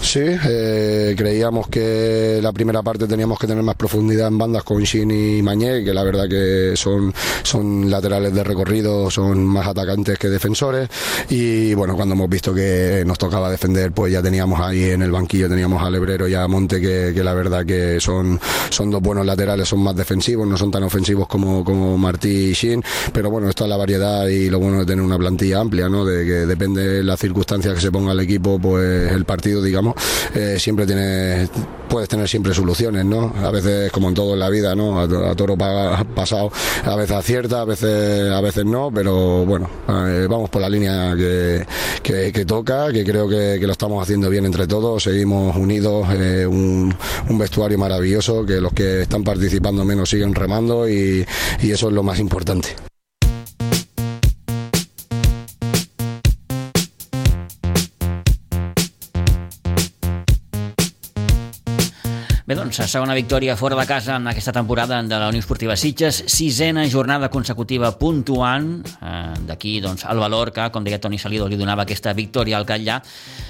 Sí, eh, creíamos que la primera parte teníamos que tener más profundidad en bandas con Shin y Mañé, que la verdad que son, son laterales de recorrido, son más atacantes que defensores. Y bueno, cuando hemos visto que nos tocaba defender, pues ya teníamos ahí en el banquillo, teníamos a Lebrero y a Monte, que, que la verdad que son, son dos buenos laterales, son más defensivos, no son tan ofensivos como, como Martí y Shin, pero bueno, esto es la variedad y lo bueno de tener una plantilla amplia, ¿no? De que depende de las circunstancias que se ponga el equipo, pues el partido, digamos Eh, siempre tiene, puedes tener siempre soluciones, ¿no? A veces, como en todo en la vida, ¿no? A, toro pasado, a veces acierta, a veces, a veces no, pero bueno, eh, vamos por la línea que, que, toca, que creo que, lo estamos haciendo bien entre todos, seguimos unidos, eh, un, un, vestuario maravilloso, que los que están participando menos siguen remando y eso es lo más importante. Bé, doncs, segona victòria fora de casa en aquesta temporada de la Unió Esportiva Sitges, sisena jornada consecutiva puntuant, eh, d'aquí doncs, el valor que, com deia Toni Salido, li donava aquesta victòria al Catllà,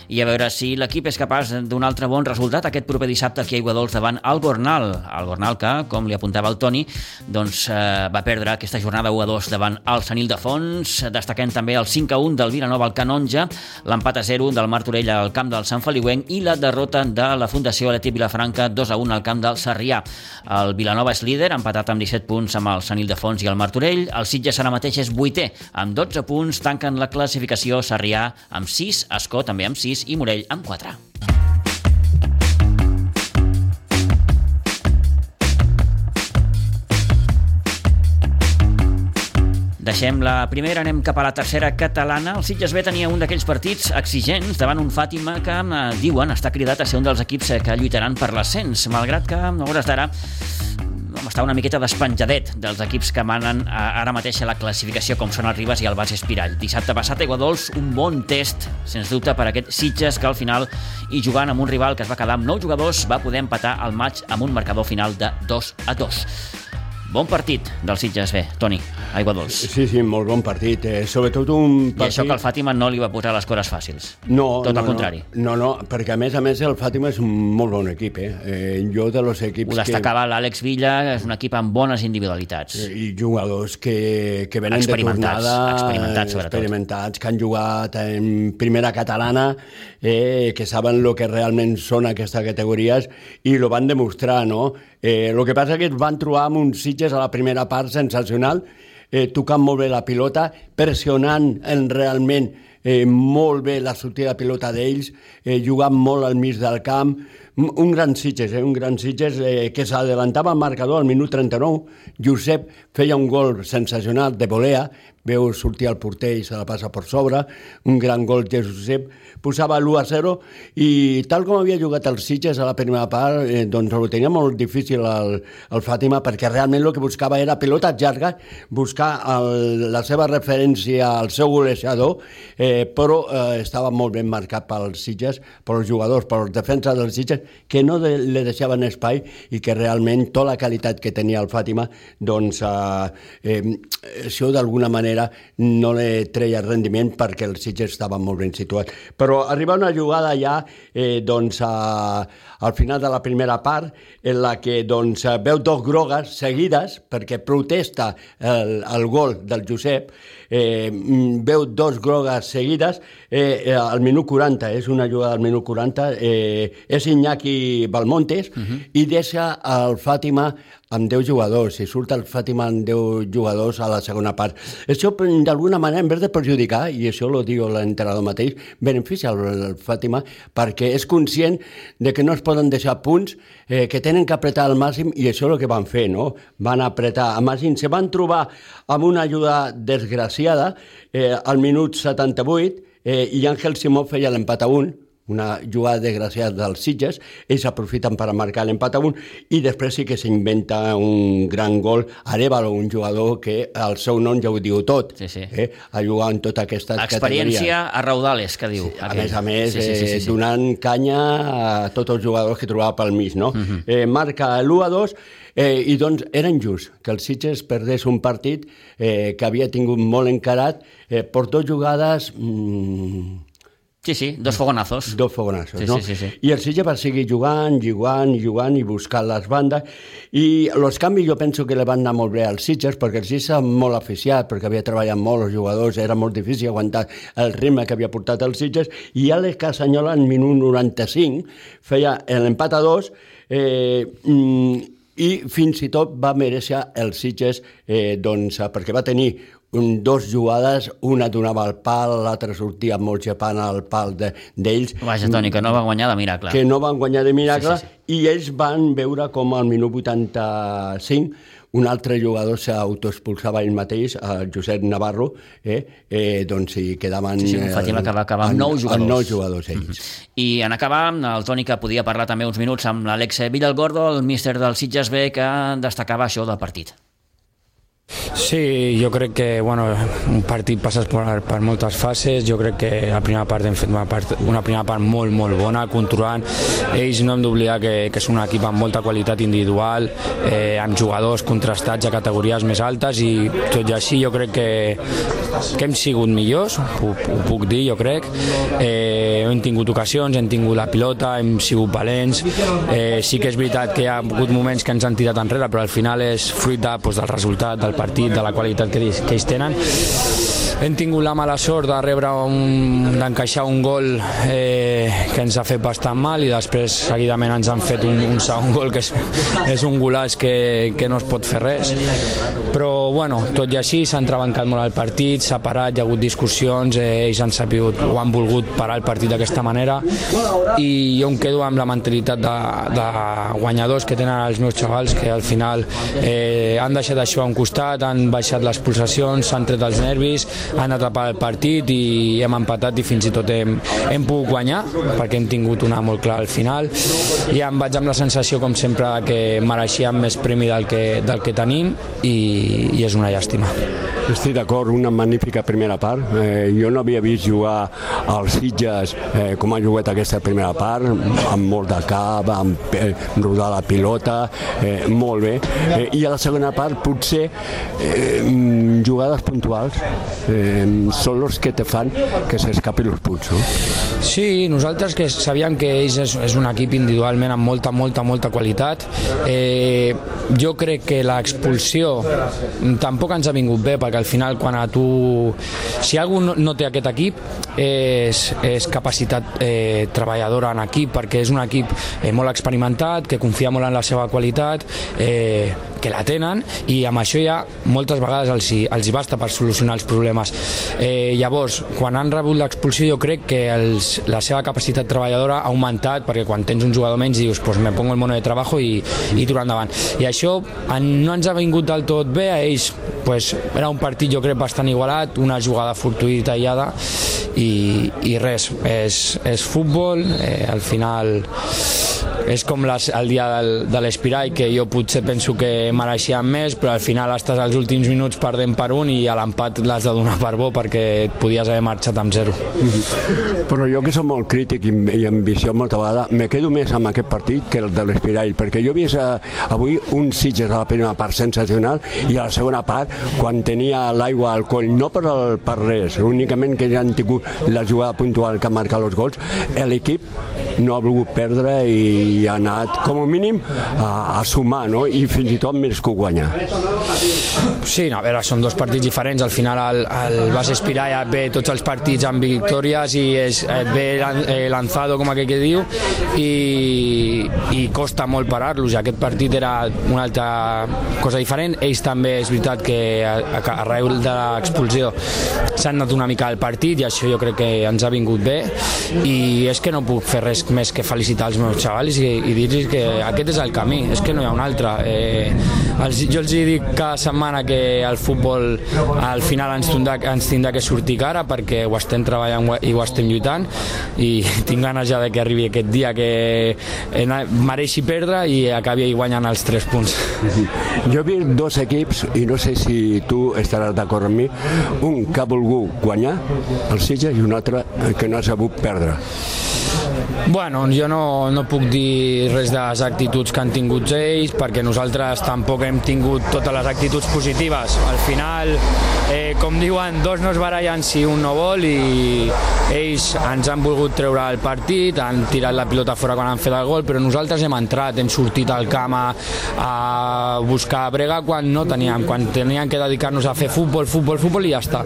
i a veure si l'equip és capaç d'un altre bon resultat aquest proper dissabte aquí a Iguadols davant el Gornal. El Gornal que, com li apuntava el Toni, doncs, eh, va perdre aquesta jornada 1 a 2 davant el Sanil de Fons, destaquem també el 5 a 1 del Vilanova al Canonja, l'empat a 0 del Martorell al camp del Sant Feliuenc i la derrota de la Fundació Aleti Vilafranca 2 2 a 1 al camp del Sarrià. El Vilanova és líder, empatat amb 17 punts amb el Sant Ildefons i el Martorell. El Sitges ara mateix és vuitè, amb 12 punts, tanquen la classificació Sarrià amb 6, Escó també amb 6 i Morell amb 4. Deixem la primera, anem cap a la tercera catalana. El Sitges B tenia un d'aquells partits exigents davant un Fàtima que, eh, diuen, està cridat a ser un dels equips que lluitaran per l'ascens, malgrat que, a hores d'ara, està una miqueta despenjadet dels equips que manen ara mateix a la classificació, com són el Ribas i el Bas Espirall. Dissabte passat, Iguadols, un bon test, sens dubte, per aquest Sitges, que al final, i jugant amb un rival que es va quedar amb 9 jugadors, va poder empatar el maig amb un marcador final de 2 a 2. Bon partit del Sitges B, Toni, aigua dolç. Sí, sí, molt bon partit. Eh, sobretot un partit... I això que el Fàtima no li va posar les coses fàcils. No, Tot no, al contrari. No, no, perquè a més a més el Fàtima és un molt bon equip. Eh? eh jo de los equips Ho destacava que... l'Àlex Villa, és un equip amb bones individualitats. I jugadors que, que venen de tornada... Experimentats, sobretot. Experimentats, que han jugat en primera catalana, eh, que saben el que realment són aquestes categories i lo van demostrar, no? Eh, el que passa que es van trobar amb uns Sitges a la primera part sensacional, eh, tocant molt bé la pilota, pressionant en realment eh, molt bé la sortida de pilota d'ells, eh, jugant molt al mig del camp, un gran Sitges, eh, un gran Sitges eh, que s'adelantava al marcador al minut 39, Josep feia un gol sensacional de volea, veu sortir el porter i se la passa per sobre, un gran gol de Josep, posava l'1 a 0 i tal com havia jugat el Sitges a la primera part, eh, doncs ho tenia molt difícil el, el Fàtima perquè realment el que buscava era pilota llarga, buscar el, la seva referència al seu golejador, eh, però eh, estava molt ben marcat pels Sitges, pels jugadors, pels defenses dels Sitges, que no de, le deixaven espai i que realment tota la qualitat que tenia el Fàtima, doncs, eh, eh, això d'alguna manera no le treia rendiment perquè el Sitges estava molt ben situat. Però arriba una jugada ja eh, doncs, a, al final de la primera part en la que doncs, veu dos grogues seguides perquè protesta el, el gol del Josep eh, veu dos grogues seguides eh, eh, al minut 40, és una jugada al minut 40, eh, és Iñaki Balmontes uh -huh. i deixa el Fàtima amb 10 jugadors, i surt el Fàtima amb 10 jugadors a la segona part. Això, d'alguna manera, en vez de perjudicar, i això lo diu l'entrenador mateix, beneficia el Fàtima perquè és conscient de que no es poden deixar punts, eh, que tenen que apretar al màxim, i això és el que van fer, no? Van apretar al màxim. Se van trobar amb una ajuda desgraciada eh, al minut 78, eh, i Àngel Simó feia l'empat a un, una jugada desgraciada dels Sitges, ells aprofiten per marcar l'empat a un i després sí que s'inventa un gran gol Arevalo, un jugador que el seu nom ja ho diu tot, sí, sí. Eh? a jugar en totes aquestes Experiència a raudales, que diu. Sí, a més a més, sí, sí, sí, sí, sí. Eh, donant canya a tots els jugadors que trobava pel mig, no? Uh mhm. -huh. eh, marca l'1 a 2 Eh, I doncs era injust que el Sitges perdés un partit eh, que havia tingut molt encarat eh, per dos jugades... Mm, Sí, sí, dos fogonazos. Dos fogonazos, sí, no? Sí, sí, sí. I el Sitges va seguir jugant, jugant, jugant i buscant les bandes. I els canvis jo penso que li van anar molt bé als Sitges, perquè el Sitges era molt aficiat, perquè havia treballat molt els jugadors, era molt difícil aguantar el ritme que havia portat els Sitges, i Àlex Casanyola en minut 95 feia l'empat a dos, eh, mm, i fins i tot va mereixer els Sitges eh, doncs, perquè va tenir dos jugades, una donava al pal, l'altra sortia molt xapant al pal de- d'ells. Vaja, Toni, que no va guanyar de miracle. que no van guanyar de miracle, Sí, sí, i ells van veure com al minut 85 un altre jugador s'autoexpulsava ell mateix, el Josep Navarro, eh, eh, doncs hi quedaven... Sí, sí, eh, Fàtima que va acabar amb nou jugadors. Amb nou jugadors ells. I en acabar, el Toni que podia parlar també uns minuts amb l'Àlex Villalgordo, el míster del Sitges B, que destacava això del partit. Sí, jo crec que bueno, un partit passes per, per moltes fases, jo crec que la primera part hem fet una, part, una primera part molt, molt bona, controlant. Ells no hem d'oblidar que, que és un equip amb molta qualitat individual, eh, amb jugadors contrastats a categories més altes i tot i així jo crec que, que hem sigut millors, ho, ho puc dir jo crec. Eh, hem tingut ocasions, hem tingut la pilota, hem sigut valents. Eh, sí que és veritat que hi ha hagut moments que ens han tirat enrere, però al final és fruit de, doncs, del resultat, del partit, de la qualitat que, que ells tenen. Hem tingut la mala sort de rebre un, d'encaixar un gol eh, que ens ha fet bastant mal i després seguidament ens han fet un, un segon gol que és, és un golaç que, que no es pot fer res. Però bueno, tot i així s'ha entrebancat molt el partit, s'ha parat, hi ha hagut discussions, eh, ells han sabut o han volgut parar el partit d'aquesta manera. I jo em quedo amb la mentalitat de, de guanyadors que tenen els meus xavals que al final eh, han deixat això a un costat, han baixat les pulsacions, s'han tret els nervis, han atrapat el partit i hem empatat i fins i tot hem, hem pogut guanyar perquè hem tingut una molt clara al final i em vaig amb la sensació com sempre que mereixíem més premi del que, del que tenim i, i és una llàstima. Estic d'acord, una magnífica primera part. Eh, jo no havia vist jugar als Sitges eh, com ha jugat aquesta primera part, amb molt de cap, amb eh, rodar la pilota, eh, molt bé. Eh, I a la segona part potser eh, mm, jugades puntuals eh, són els que te fan que s'escapin els punts. No? Sí, nosaltres que sabíem que ells és, és un equip individualment amb molta, molta, molta qualitat. Eh, jo crec que l'expulsió tampoc ens ha vingut bé, perquè al final quan a tu... Si algú no, no té aquest equip és, és capacitat eh, treballadora en equip, perquè és un equip eh, molt experimentat, que confia molt en la seva qualitat, eh, que la tenen i amb això ja moltes vegades els els hi basta per solucionar els problemes. Eh, llavors, quan han rebut l'expulsió jo crec que els, la seva capacitat treballadora ha augmentat perquè quan tens un jugador menys dius pues me pongo el mono de trabajo i, i tirar endavant. I això en, no ens ha vingut del tot bé, a ells pues, era un partit jo crec bastant igualat, una jugada fortuïta aïllada i, i res, és, és futbol, eh, al final és com les, el dia del, de l'Espirall que jo potser penso que mereixien més però al final estàs als últims minuts perdent per un i a l'empat l'has de donar per bo perquè et podies haver marxat amb zero Però jo que som molt crític i, i ambiciós molta vegada, me quedo més amb aquest partit que el de l'Espirall, perquè jo he vist eh, avui un Sitges a la primera part sensacional i a la segona part, quan tenia l'aigua al coll, no per, el, per res, únicament que ja han tingut la jugada puntual que ha marcat els gols, l'equip no ha volgut perdre i ha anat, com a mínim, a, a sumar, no? i fins i tot més que guanyar. Sí, no, a veure, són dos partits diferents. Al final el, el Bas Espirai et ve tots els partits amb victòries i és, et ve eh, lanzado, com aquell que diu, i, i costa molt parar-los. Aquest partit era una altra cosa diferent. Ells també és veritat que a, a, arreu de l'expulsió s'han anat una mica al partit i això jo crec que ens ha vingut bé i és que no puc fer res més que felicitar els meus xavalis i, i dir-los que aquest és el camí, és que no hi ha un altre. Eh, els, jo els dic cada setmana que el futbol al final ens tindrà, ens tindrà que sortir cara perquè ho estem treballant i ho estem lluitant i tinc ganes ja de que arribi aquest dia que eh, mereixi perdre i acabi guanyant els tres punts. Jo vist dos equips, i no sé si tu estaràs d'acord amb mi, un que ha volgut guanyar, el Sitges, i un altre que no ha sabut perdre. Bueno, jo no, no puc dir res de les actituds que han tingut ells perquè nosaltres tampoc hem tingut totes les actituds positives. Al final, eh, com diuen, dos no es barallen si un no vol i ells ens han volgut treure el partit, han tirat la pilota fora quan han fet el gol, però nosaltres hem entrat, hem sortit al camp a, a buscar brega quan no teníem, quan teníem que dedicar-nos a fer futbol, futbol, futbol i ja està.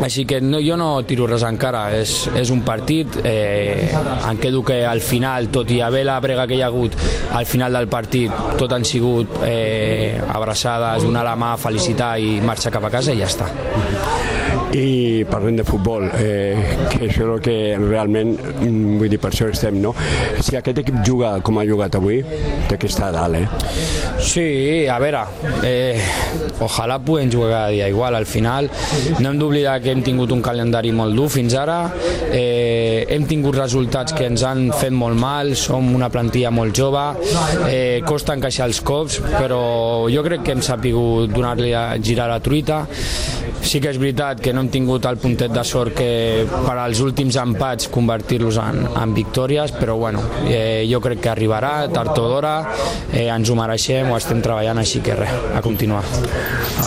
Així que no, jo no tiro res encara, és, és un partit, eh, em quedo que al final, tot i haver la brega que hi ha hagut al final del partit, tot han sigut eh, abraçades, donar la mà, felicitar i marxar cap a casa i ja està. I parlem de futbol, eh, que és el que realment, mm, vull dir, per això estem, no? Si aquest equip juga com ha jugat avui, té que estar a dalt, eh? Sí, a veure, eh, ojalà puguem jugar cada dia igual. Al final no hem d'oblidar que hem tingut un calendari molt dur fins ara, eh, hem tingut resultats que ens han fet molt mal, som una plantilla molt jove, eh, costa encaixar els cops, però jo crec que hem sapigut donar-li a girar la truita. Sí que és veritat que no hem tingut el puntet de sort que per als últims empats convertir-los en, en victòries, però bueno, eh, jo crec que arribarà tard o d'hora, eh, ens ho mereixem, ho estem treballant, així que res, a continuar.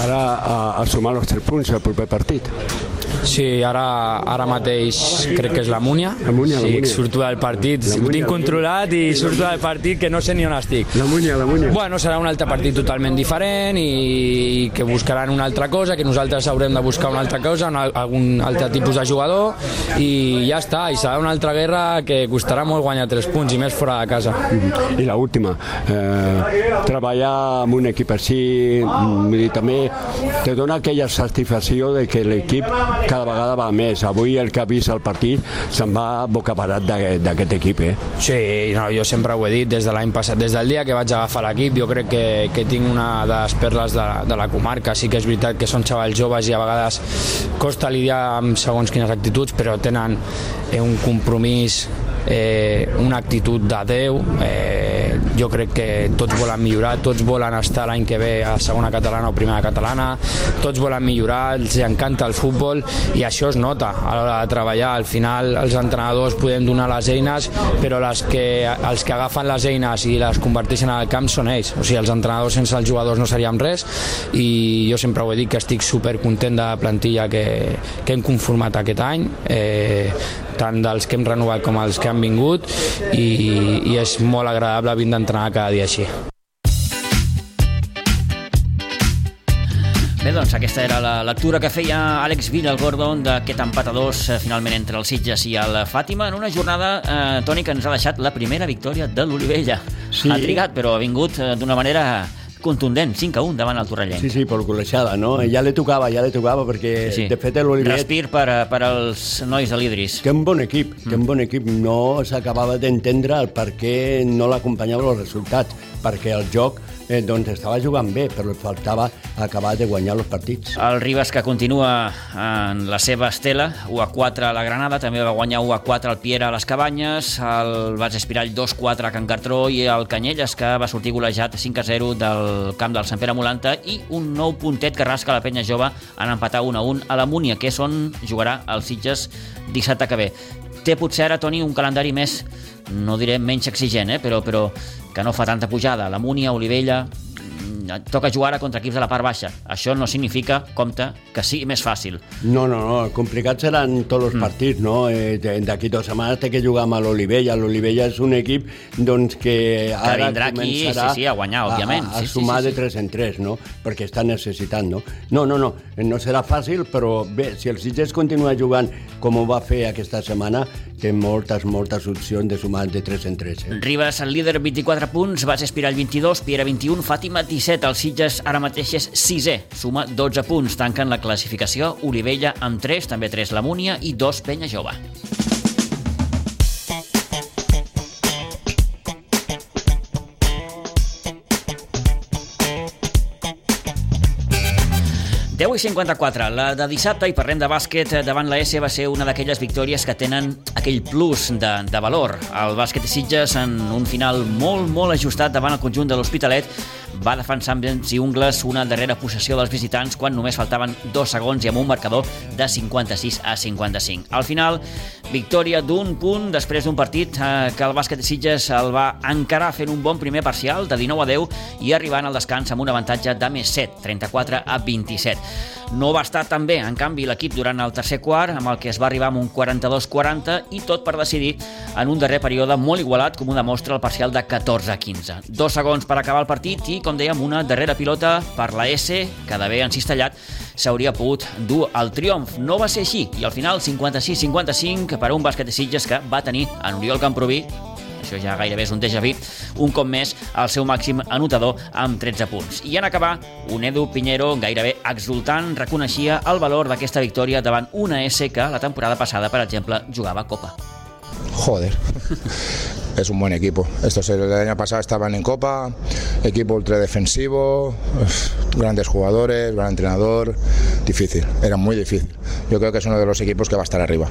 Ara a, a sumar els tres punts al proper partit. Sí, ara, ara mateix crec que és la Múnia. La Múnia, la sí, Múnia. surto del partit, La ho Múnia, tinc la controlat i surto del partit que no sé ni on estic. La Múnia, la Múnia. Bueno, serà un altre partit totalment diferent i que buscaran una altra cosa, que nosaltres haurem de buscar una altra cosa, un, algun altre tipus de jugador i ja està, i serà una altra guerra que costarà molt guanyar tres punts i més fora de casa. I la última, eh, treballar amb un equip així, vull dir, també te dona aquella satisfacció de que l'equip cada vegada va més. Avui el que ha vist el partit se'n va bocabarat d'aquest d'aquest equip, eh? Sí, no, jo sempre ho he dit des de l'any passat, des del dia que vaig agafar l'equip, jo crec que, que tinc una de les perles de, de la comarca. Sí que és veritat que són xavals joves i a vegades costa lidiar amb segons quines actituds, però tenen eh, un compromís, eh, una actitud de Déu, eh, jo crec que tots volen millorar, tots volen estar l'any que ve a segona catalana o primera catalana, tots volen millorar, els encanta el futbol i això es nota a l'hora de treballar. Al final els entrenadors podem donar les eines, però les que, els que agafen les eines i les converteixen al camp són ells. O sigui, els entrenadors sense els jugadors no seríem res i jo sempre ho he dit que estic super content de la plantilla que, que hem conformat aquest any. Eh, tant dels que hem renovat com els que han vingut i, i és molt agradable vindre a entrenar cada dia així. Bé, doncs aquesta era la lectura que feia Àlex Villa al Gordon d'aquest empat a dos eh, finalment entre el Sitges i el Fàtima en una jornada, eh, Toni, que ens ha deixat la primera victòria de l'Olivella. Sí. Ha trigat, però ha vingut eh, d'una manera contundent, 5 a 1 davant el Torrellenc. Sí, sí, per golejada, no? Ja li tocava, ja li tocava, perquè Sí. de fet l'Olivet Respir per, a- per als nois de l'Idris. té un bon equip, té un bon equip. No s'acabava d'entendre el per què no l'acompanyava els resultats, perquè el joc eh, doncs estava jugant bé, però faltava acabar de guanyar els partits. El Ribas que continua en la seva estela, 1 a 4 a la Granada, també va guanyar 1 a 4 al Piera a les Cabanyes, el Bas Espirall 2 a 4 a Can Cartró i el Canyelles que va sortir golejat 5 a 0 del camp del Sant Pere Molanta i un nou puntet que rasca la penya jove en empatar 1 a 1 a la Múnia, que és on jugarà el Sitges dissabte que ve. Té potser ara, Toni, un calendari més, no diré menys exigent, eh? però, però que no fa tanta pujada. La Múnia, Olivella, toca jugar ara contra equips de la part baixa. Això no significa, compte, que sigui més fàcil. No, no, no, complicats seran tots els partits, no? Eh, D'aquí dues setmanes té que jugar amb l'Olivella. L'Olivella és un equip doncs, que ara vindrà aquí, sí, sí, a guanyar, òbviament. A, a Sí, sí, sumar sí, sí. de 3 en 3, no? Perquè està necessitant, no? No, no, no, no serà fàcil, però bé, si el Sitges continua jugant com ho va fer aquesta setmana, té moltes, moltes opcions de sumar de 3 en 3. Eh? Ribas, el líder, 24 punts, Bas Espirall, 22, Piera, 21, Fàtima, 17. El Sitges ara mateix és 6è, suma 12 punts. Tanquen la classificació Olivella amb 3, també 3 la Múnia i 2 Penya Jove. Deu i 54, la de dissabte, i parlem de bàsquet davant la S, va ser una d'aquelles victòries que tenen aquell plus de, de valor. El bàsquet Sitges, en un final molt, molt ajustat davant el conjunt de l'Hospitalet, va defensar amb i ungles una darrera possessió dels visitants quan només faltaven dos segons i amb un marcador de 56 a 55. Al final, victòria d'un punt després d'un partit eh, que el bàsquet de Sitges el va encarar fent un bon primer parcial de 19 a 10 i arribant al descans amb un avantatge de més 7, 34 a 27. No va estar tan bé, en canvi, l'equip durant el tercer quart, amb el que es va arribar amb un 42-40 i tot per decidir en un darrer període molt igualat, com ho demostra el parcial de 14 a 15. Dos segons per acabar el partit i, com dèiem, una darrera pilota per la S, que d'haver encistellat s'hauria pogut dur al triomf. No va ser així, i al final 56-55 per un bàsquet de Sitges que va tenir en Oriol Camproví això ja gairebé és un déjà vu, un cop més el seu màxim anotador amb 13 punts. I en acabar, un Edu Pinheiro gairebé exultant reconeixia el valor d'aquesta victòria davant una S que la temporada passada, per exemple, jugava Copa. Joder, es un buen equipo. Estos el año pasado estaban en Copa, equipo ultra defensivo, grandes jugadores, gran entrenador, difícil, era muy difícil. Yo creo que es uno de los equipos que va a estar arriba.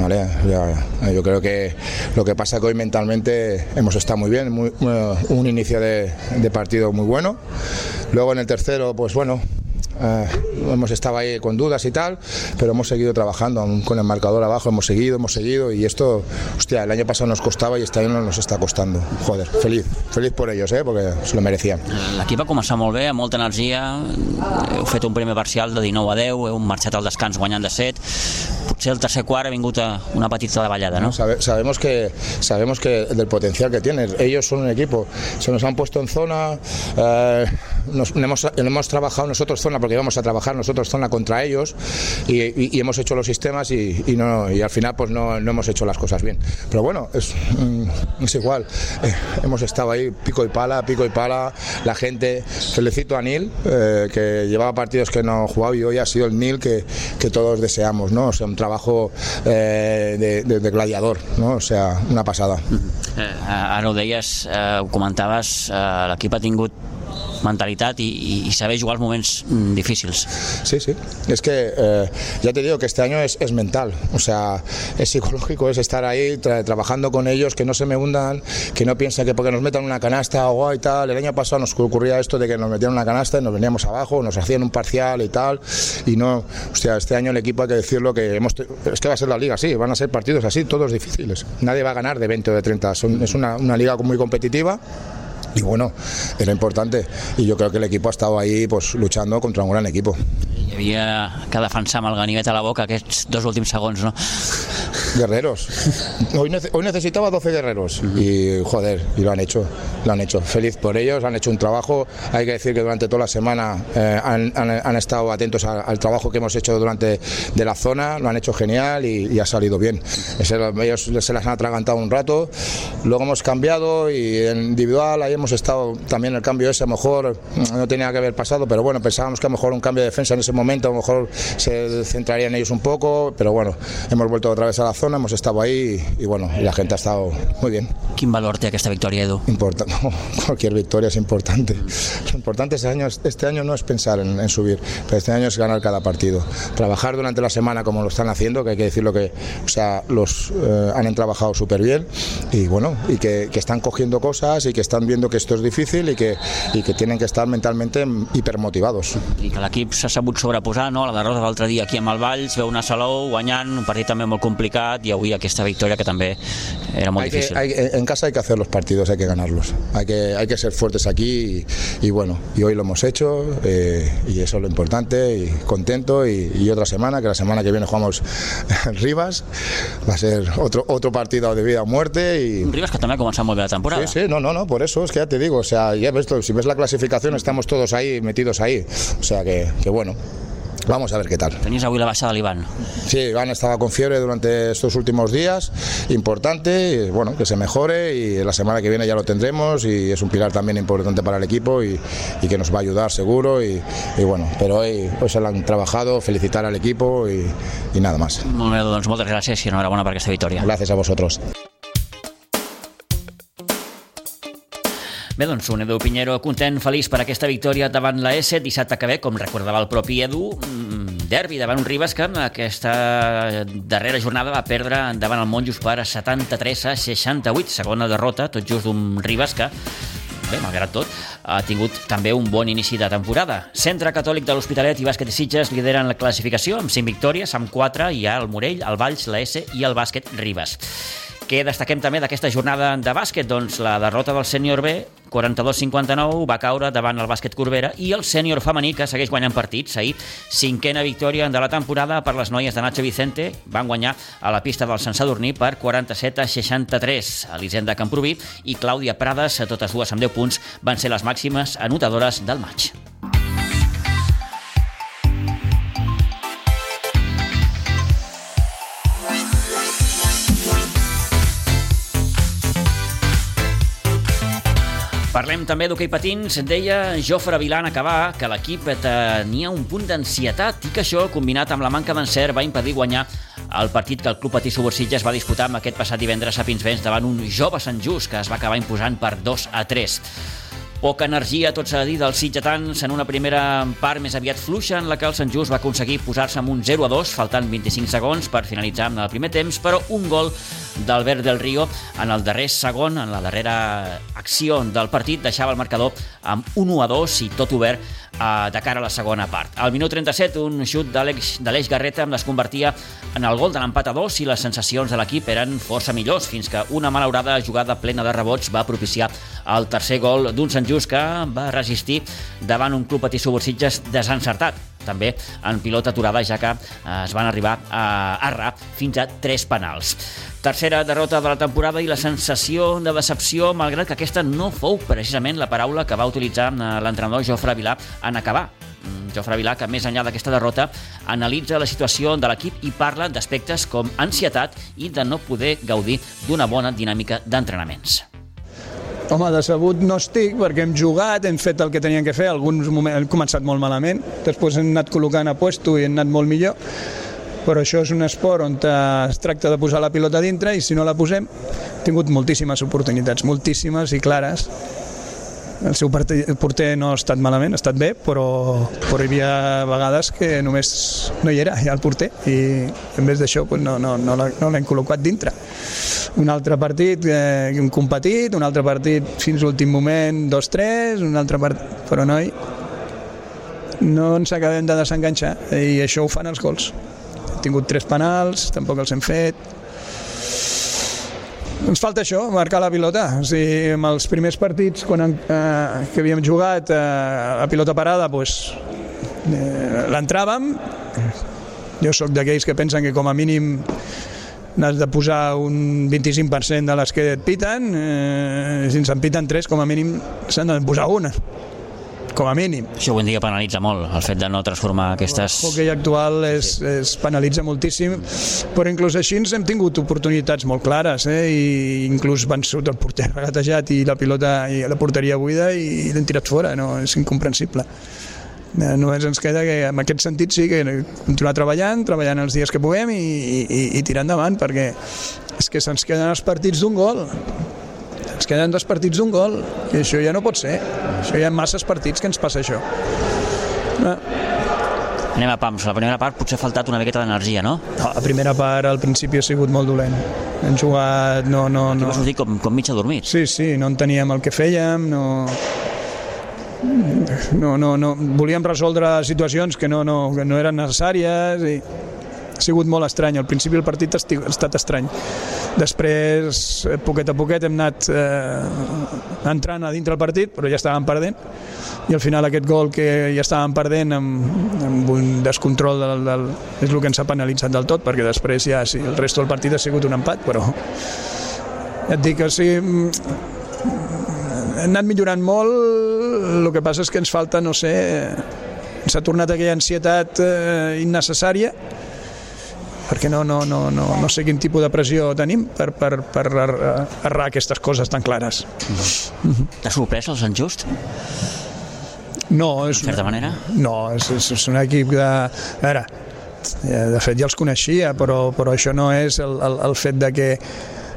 ¿vale? Ya, yo creo que lo que pasa que hoy mentalmente hemos estado muy bien, muy, un inicio de, de partido muy bueno. Luego en el tercero, pues bueno, eh, hemos estado ahí con dudas y tal, pero hemos seguido trabajando aún con el marcador abajo, hemos seguido, hemos seguido y esto, hostia, el año pasado nos costava i este no nos està costando. Joder, feliz, feliz por ellos, eh, porque se lo merecían. L'equip va començar molt bé, amb molta energia, heu fet un primer parcial de 19 a 10, heu marxat al descans guanyant de 7, potser el tercer quart ha vingut a una petita davallada, ¿no? Sabe, sabemos que sabemos que del potencial que tienen, ellos son un equipo, se nos han puesto en zona, eh, nos, hemos, hemos trabajado nosotros zona porque íbamos a trabajar nosotros zona contra ellos y, y, y hemos hecho los sistemas y, y, no, y al final pues no, no, hemos hecho las cosas bien. Pero bueno, es, mm, es igual. Eh, hemos estado ahí pico y pala, pico y pala, la gente. Felicito a Nil, eh, que llevaba partidos que no jugaba y hoy ha sido el Nil que, que todos deseamos, ¿no? O sea, un trabajo eh, de, de, de, gladiador, ¿no? O sea, una passada. Eh, ara ho deies, eh, ho comentaves, eh, l'equip ha tingut mentalitat y, y, saber jugar momentos mm, difíciles. Sí, sí. Es que eh, ya te digo que este año es, es, mental, o sea, es psicológico, es estar ahí tra trabajando con ellos, que no se me hundan, que no piensen que porque nos metan una canasta o y tal. El año pasado nos ocurría esto de que nos metían una canasta y nos veníamos abajo, nos hacían un parcial y tal, y no, o sea, este año el equipo hay que decirlo que hemos, es que va a ser la liga así, van a ser partidos así, todos difíciles. Nadie va a ganar de 20 o de 30, Son, es una, una liga muy competitiva y bueno, era importante y yo creo que el equipo ha estado ahí pues luchando contra un gran equipo. Hi havia que defensar amb el ganivet a la boca aquests dos últims segons, no? Guerreros. Hoy, nece hoy necesitaba 12 guerreros y joder, y lo han hecho, lo han hecho. Feliz por ellos, han hecho un trabajo. Hay que decir que durante toda la semana eh, han, han, han, estado atentos a, al trabajo que hemos hecho durante de la zona, lo han hecho genial y, y ha salido bien. Ellos se las han atragantado un rato, luego hemos cambiado y en individual ahí hemos estado también el cambio ese, a lo mejor no tenía que haber pasado, pero bueno, pensábamos que a lo mejor un cambio de defensa en ese momento, a lo mejor se centraría en ellos un poco, pero bueno, hemos vuelto otra vez a la zona, hemos estado ahí y, y bueno, y la gente ha estado muy bien. Quin valor té aquesta victòria, Edu? Importa, no, cualquier victoria es importante. Lo importante este año, este año no es pensar en, en, subir, pero este año es ganar cada partido. Trabajar durante la semana como lo están haciendo, que hay que decirlo que, o sea, los eh, han trabajado súper bien y bueno, y que, que, están cogiendo cosas y que están viendo que esto es difícil y que, y que tienen que estar mentalmente hipermotivados. I que l'equip s'ha sabut sobreposar, no? La derrota l'altre dia aquí amb el Valls, veu una Salou guanyant, un partit també molt complicat i avui aquesta victòria que també era molt hay difícil. Que, hay, en casa hay que hacer los partidos, hay que ganarlos. Hay que, hay que ser fuertes aquí y, y bueno, y hoy lo hemos hecho eh, y eso es lo importante y contento y, y, otra semana, que la semana que viene jugamos Rivas, va a ser otro, otro partido de vida o muerte. Y... Rivas que también ha començat molt bé la temporada. Sí, sí, no, no, no, por eso es que ya te digo, o sea, ya ves, si ves la clasificación estamos todos ahí, metidos ahí, o sea que, que bueno. Vamos a ver qué tal. Tenéis avui la baixada de l'Ivan. Sí, Iván estaba con fiebre durante estos últimos días, importante, y, bueno, que se mejore y la semana que viene ya lo tendremos y es un pilar también importante para el equipo y, y que nos va a ayudar seguro y, y, bueno, pero hoy, hoy se lo han trabajado, felicitar al equipo y, nada más. Molt bé, doncs moltes gràcies i enhorabona per aquesta victòria. Gracias a vosotros. Bé, doncs un Edu Pinheiro content, feliç per aquesta victòria davant la S, dissabte que ve, com recordava el propi Edu, derbi davant un Ribas que aquesta darrera jornada va perdre davant el Monjos per 73 a 68, segona derrota, tot just d'un Ribas que bé, malgrat tot, ha tingut també un bon inici de temporada. Centre Catòlic de l'Hospitalet i Bàsquet i Sitges lideren la classificació amb 5 victòries, amb 4 hi ha el Morell, el Valls, la S i el Bàsquet Ribas. Què destaquem també d'aquesta jornada de bàsquet? Doncs la derrota del sènior B, 42-59, va caure davant el bàsquet Corbera i el sènior femení que segueix guanyant partits. Ahir, cinquena victòria de la temporada per les noies de Nacho Vicente. Van guanyar a la pista del Sant Sadurní per 47 a 63. Elisenda Camproví i Clàudia Prades, totes dues amb 10 punts, van ser les màximes anotadores del maig. Parlem també d'hoquei patins. Deia Jofre Vilà en acabar que l'equip tenia un punt d'ansietat i que això, combinat amb la manca d'encert, va impedir guanyar el partit que el Club Patí Subursitges va disputar amb aquest passat divendres a Pinsbens davant un jove Sant Just que es va acabar imposant per 2 a 3. Poca energia, tot s'ha de dir, dels sitgetans en una primera part més aviat fluixa en la que el Sant Just va aconseguir posar-se amb un 0 a 2, faltant 25 segons per finalitzar en el primer temps, però un gol d'Albert del Río en el darrer segon, en la darrera acció del partit, deixava el marcador amb 1 a 2 i tot obert eh, de cara a la segona part. Al minut 37, un xut d'Aleix Garreta les convertia en el gol de l'empat a 2 i les sensacions de l'equip eren força millors, fins que una malaurada jugada plena de rebots va propiciar el tercer gol d'un Sant Just que va resistir davant un club patí Subursitges desencertat també en pilota aturada, ja que eh, es van arribar a errar fins a tres penals. Tercera derrota de la temporada i la sensació de decepció, malgrat que aquesta no fou precisament la paraula que va utilitzar eh, l'entrenador Jofre Vilà en acabar. Mm, Jofre Vilà, que més enllà d'aquesta derrota, analitza la situació de l'equip i parla d'aspectes com ansietat i de no poder gaudir d'una bona dinàmica d'entrenaments. Home, decebut no estic perquè hem jugat, hem fet el que teníem que fer, alguns moments hem començat molt malament, després hem anat col·locant a puesto i hem anat molt millor, però això és un esport on es tracta de posar la pilota dintre i si no la posem, hem tingut moltíssimes oportunitats, moltíssimes i clares, el seu porter no ha estat malament, ha estat bé, però, però hi havia vegades que només no hi era, ja el porter, i en vez d'això pues no, no, no l'hem col·locat dintre. Un altre partit eh, un competit, un altre partit fins l'últim moment 2-3, un altre partit... Però noi, no ens acabem de desenganxar i això ho fan els gols. Hem tingut tres penals, tampoc els hem fet, ens falta això, marcar la pilota. O sigui, en els primers partits quan, eh, que havíem jugat eh, a pilota parada, pues, eh, l'entràvem. Jo sóc d'aquells que pensen que com a mínim n'has de posar un 25% de les que et piten, eh, si ens en piten tres, com a mínim s'han de posar una com a mínim. Això avui dia penalitza molt, el fet de no transformar aquestes... El hockey actual és, es penalitza moltíssim, però inclús així ens hem tingut oportunitats molt clares, eh? i inclús van surt el porter regatejat i la pilota i la porteria buida i l'hem tirat fora, no? és incomprensible. Eh, només ens queda que en aquest sentit sí que continuar treballant, treballant els dies que puguem i, i, i tirar endavant perquè és que se'ns queden els partits d'un gol ens queden dos partits d'un gol i això ja no pot ser això hi ha masses partits que ens passa això no. Anem a pams. La primera part potser ha faltat una miqueta d'energia, no? no? La primera part al principi ha sigut molt dolent. Hem jugat... No, no, no. Vas dir com, com mig adormit. Sí, sí, no enteníem el que fèiem, no... No, no, no. Volíem resoldre situacions que no, no, que no eren necessàries i ha sigut molt estrany. Al principi el partit ha estat estrany. Després, eh, poquet a poquet, hem anat eh, entrant a dintre el partit, però ja estàvem perdent. I al final aquest gol que ja estàvem perdent amb, amb un descontrol del, del, és el que ens ha penalitzat del tot, perquè després ja sí, el resto del partit ha sigut un empat, però ja et dic que sí, hem anat millorant molt, el que passa és que ens falta, no sé, s'ha tornat aquella ansietat eh, innecessària perquè no, no, no, no, no sé quin tipus de pressió tenim per, per, per errar aquestes coses tan clares. Mm -hmm. T'ha sorprès el Sant Just? No, és... En certa manera? No, és, és, és un equip de... A veure, de fet ja els coneixia, però, però això no és el, el, el fet de que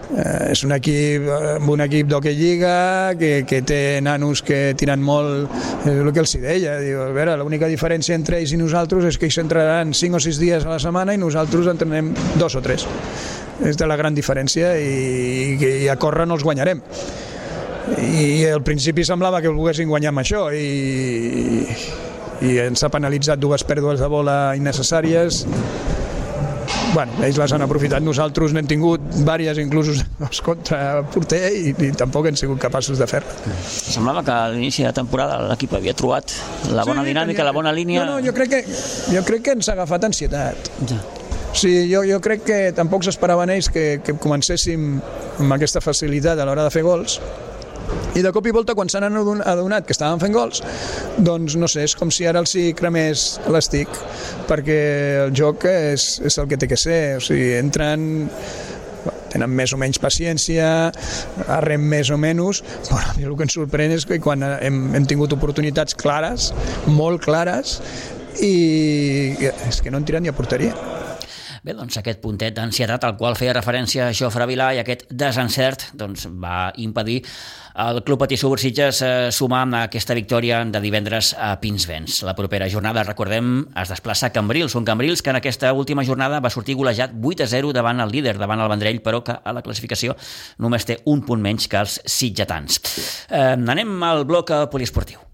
Eh, és un equip, eh, un equip d'hoquei lliga que, que té nanos que tiren molt, és el que els hi deia, diu, a veure, l'única diferència entre ells i nosaltres és que ells s'entrenaran 5 o 6 dies a la setmana i nosaltres entrenem dos o tres. És de la gran diferència i, i, i a córrer no els guanyarem. I al principi semblava que volguessin guanyar amb això i, i ens ha penalitzat dues pèrdues de bola innecessàries bueno, ells les han aprofitat, nosaltres n'hem tingut diverses inclús contra porter i, i tampoc hem sigut capaços de fer-la. Semblava que a l'inici de temporada l'equip havia trobat la bona sí, dinàmica, tenia... la bona línia... No, no, jo crec que, jo crec que ens ha agafat ansietat. Ja. Sí, jo, jo crec que tampoc s'esperaven ells que, que comencéssim amb aquesta facilitat a l'hora de fer gols, i de cop i volta quan s'han adonat que estaven fent gols doncs no sé, és com si ara els hi cremés l'estic perquè el joc és, és el que té que ser o sigui, entren tenen més o menys paciència, arrem més o menys, però a mi el que em sorprèn és que quan hem, hem tingut oportunitats clares, molt clares, i és que no han tirat ni a porteria. Bé, doncs aquest puntet d'ansietat al qual feia referència Jofre Vilà i aquest desencert doncs, va impedir el Club Patí Subursitges eh, sumar amb aquesta victòria de divendres a Pinsbens. La propera jornada, recordem, es desplaça a Cambrils, un Cambrils que en aquesta última jornada va sortir golejat 8 a 0 davant el líder, davant el Vendrell, però que a la classificació només té un punt menys que els sitgetans. Eh, anem al bloc poliesportiu.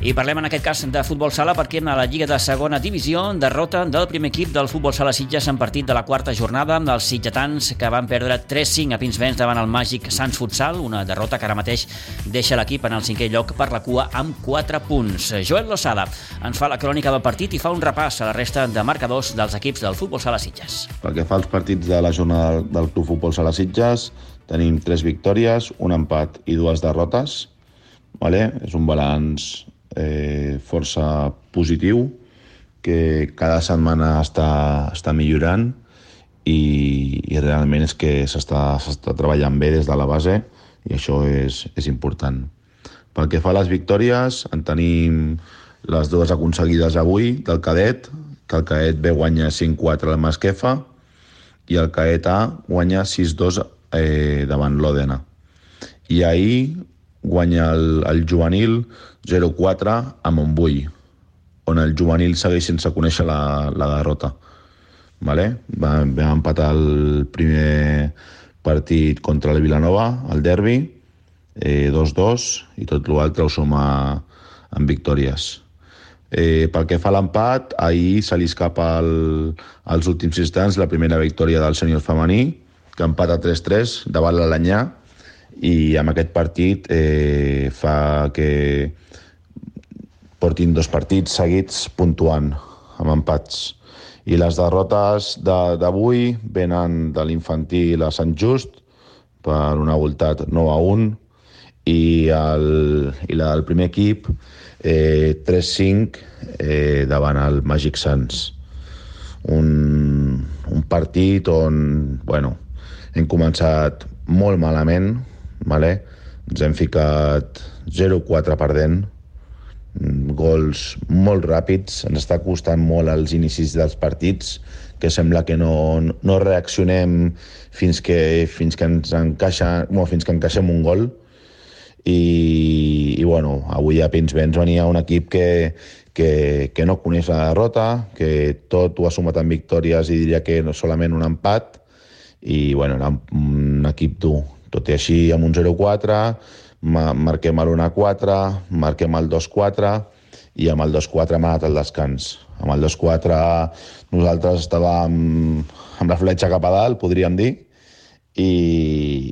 I parlem en aquest cas de futbol sala perquè a la Lliga de segona divisió derrota del primer equip del futbol sala Sitges en partit de la quarta jornada amb els sitgetans que van perdre 3-5 a Pinsbens davant el màgic Sants Futsal, una derrota que ara mateix deixa l'equip en el cinquè lloc per la cua amb 4 punts. Joel Lozada ens fa la crònica del partit i fa un repàs a la resta de marcadors dels equips del futbol sala Sitges. Pel que fa als partits de la jornada del Club Futbol Sala Sitges, tenim 3 victòries, un empat i dues derrotes. Vale? És un balanç eh, força positiu, que cada setmana està, està millorant i, i realment és que s'està treballant bé des de la base i això és, és important. Pel que fa a les victòries, en tenim les dues aconseguides avui del cadet, que el cadet B guanya 5-4 al Masquefa i el cadet A guanya 6-2 eh, davant l'Òdena. I ahir guanya el, el juvenil 0-4 a Montbui, on el juvenil segueix sense conèixer la, la derrota. Vale? Va, va empatar el primer partit contra el Vilanova, el derbi, eh, 2-2, i tot l'altre ho suma amb victòries. Eh, pel que fa a l'empat, ahir se li escapa el, als últims instants la primera victòria del senyor femení, que empata 3-3 davant l'Alanyà, i amb aquest partit eh, fa que portin dos partits seguits puntuant amb empats. I les derrotes d'avui venen de l'infantil a Sant Just per una voltat 9 a 1 i, el, i la del primer equip eh, 3-5 eh, davant el Magic Sants. Un, un partit on bueno, hem començat molt malament, vale? ens hem ficat 0-4 perdent, mm, gols molt ràpids, ens està costant molt els inicis dels partits, que sembla que no, no reaccionem fins que, fins que ens encaixa, bueno, fins que encaixem un gol, i, i bueno, avui a Pinsbens venia un equip que, que, que no coneix la derrota, que tot ho ha sumat en victòries i diria que no solament un empat, i bueno, era un equip dur, tot i així, amb un 0-4, marquem el 1-4, marquem el 2-4 i amb el 2-4 hem anat al descans. Amb el 2-4 nosaltres estàvem amb la fletxa cap a dalt, podríem dir, i,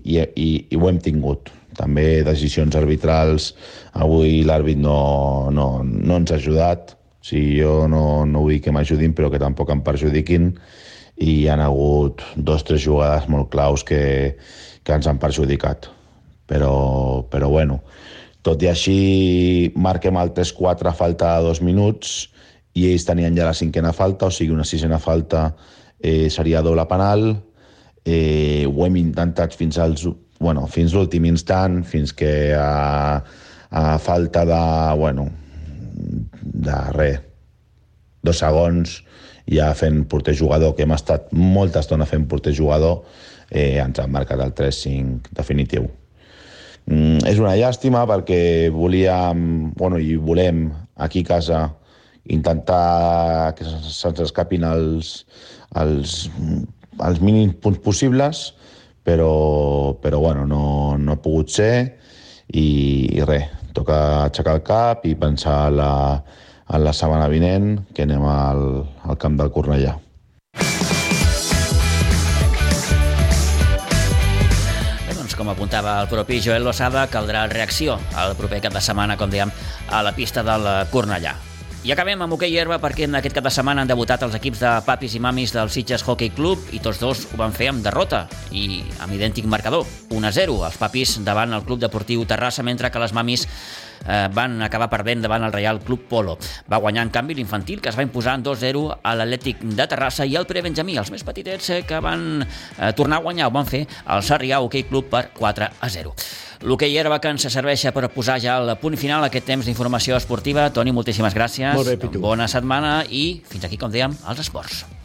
i, i, i ho hem tingut. També decisions arbitrals, avui l'àrbit no, no, no ens ha ajudat, o sigui, jo no, no vull que m'ajudin, però que tampoc em perjudiquin, i hi han hagut dos o tres jugades molt claus que, que ens han perjudicat. Però, però bueno, tot i així marquem el 3-4 a falta de dos minuts i ells tenien ja la cinquena falta, o sigui, una sisena falta eh, seria doble penal. Eh, ho hem intentat fins als bueno, fins l'últim instant, fins que a, a falta de, bueno, de res, dos segons, ja fent porter jugador, que hem estat molta estona fent porter jugador, eh, ens han marcat el 3-5 definitiu. Mm, és una llàstima perquè volíem, bueno, i volem aquí a casa intentar que se'ns escapin els, els, els mínims punts possibles, però, però bueno, no, no ha pogut ser i, i res, toca aixecar el cap i pensar a la, a la setmana vinent que anem al, al camp del Cornellà. Com apuntava el propi Joel Lozada, caldrà reacció al proper cap de setmana, com dèiem, a la pista del Cornellà. I acabem amb hoquei herba perquè en aquest cap de setmana han debutat els equips de papis i mamis del Sitges Hockey Club i tots dos ho van fer amb derrota i amb idèntic marcador, 1-0. Els papis davant el Club Deportiu Terrassa, mentre que les mamis eh, van acabar perdent davant el Real Club Polo. Va guanyar, en canvi, l'infantil, que es va imposar en 2-0 a l'Atlètic de Terrassa i el prebenjamí, els més petitets, eh, que van eh, tornar a guanyar, ho van fer el Sarrià Hockey Club per 4-0. L'hoquei herba que ens serveix per posar ja el punt final a aquest temps d'informació esportiva. Toni, moltíssimes gràcies. Molt bé, Pitu. Bona setmana i fins aquí, com dèiem, els esports.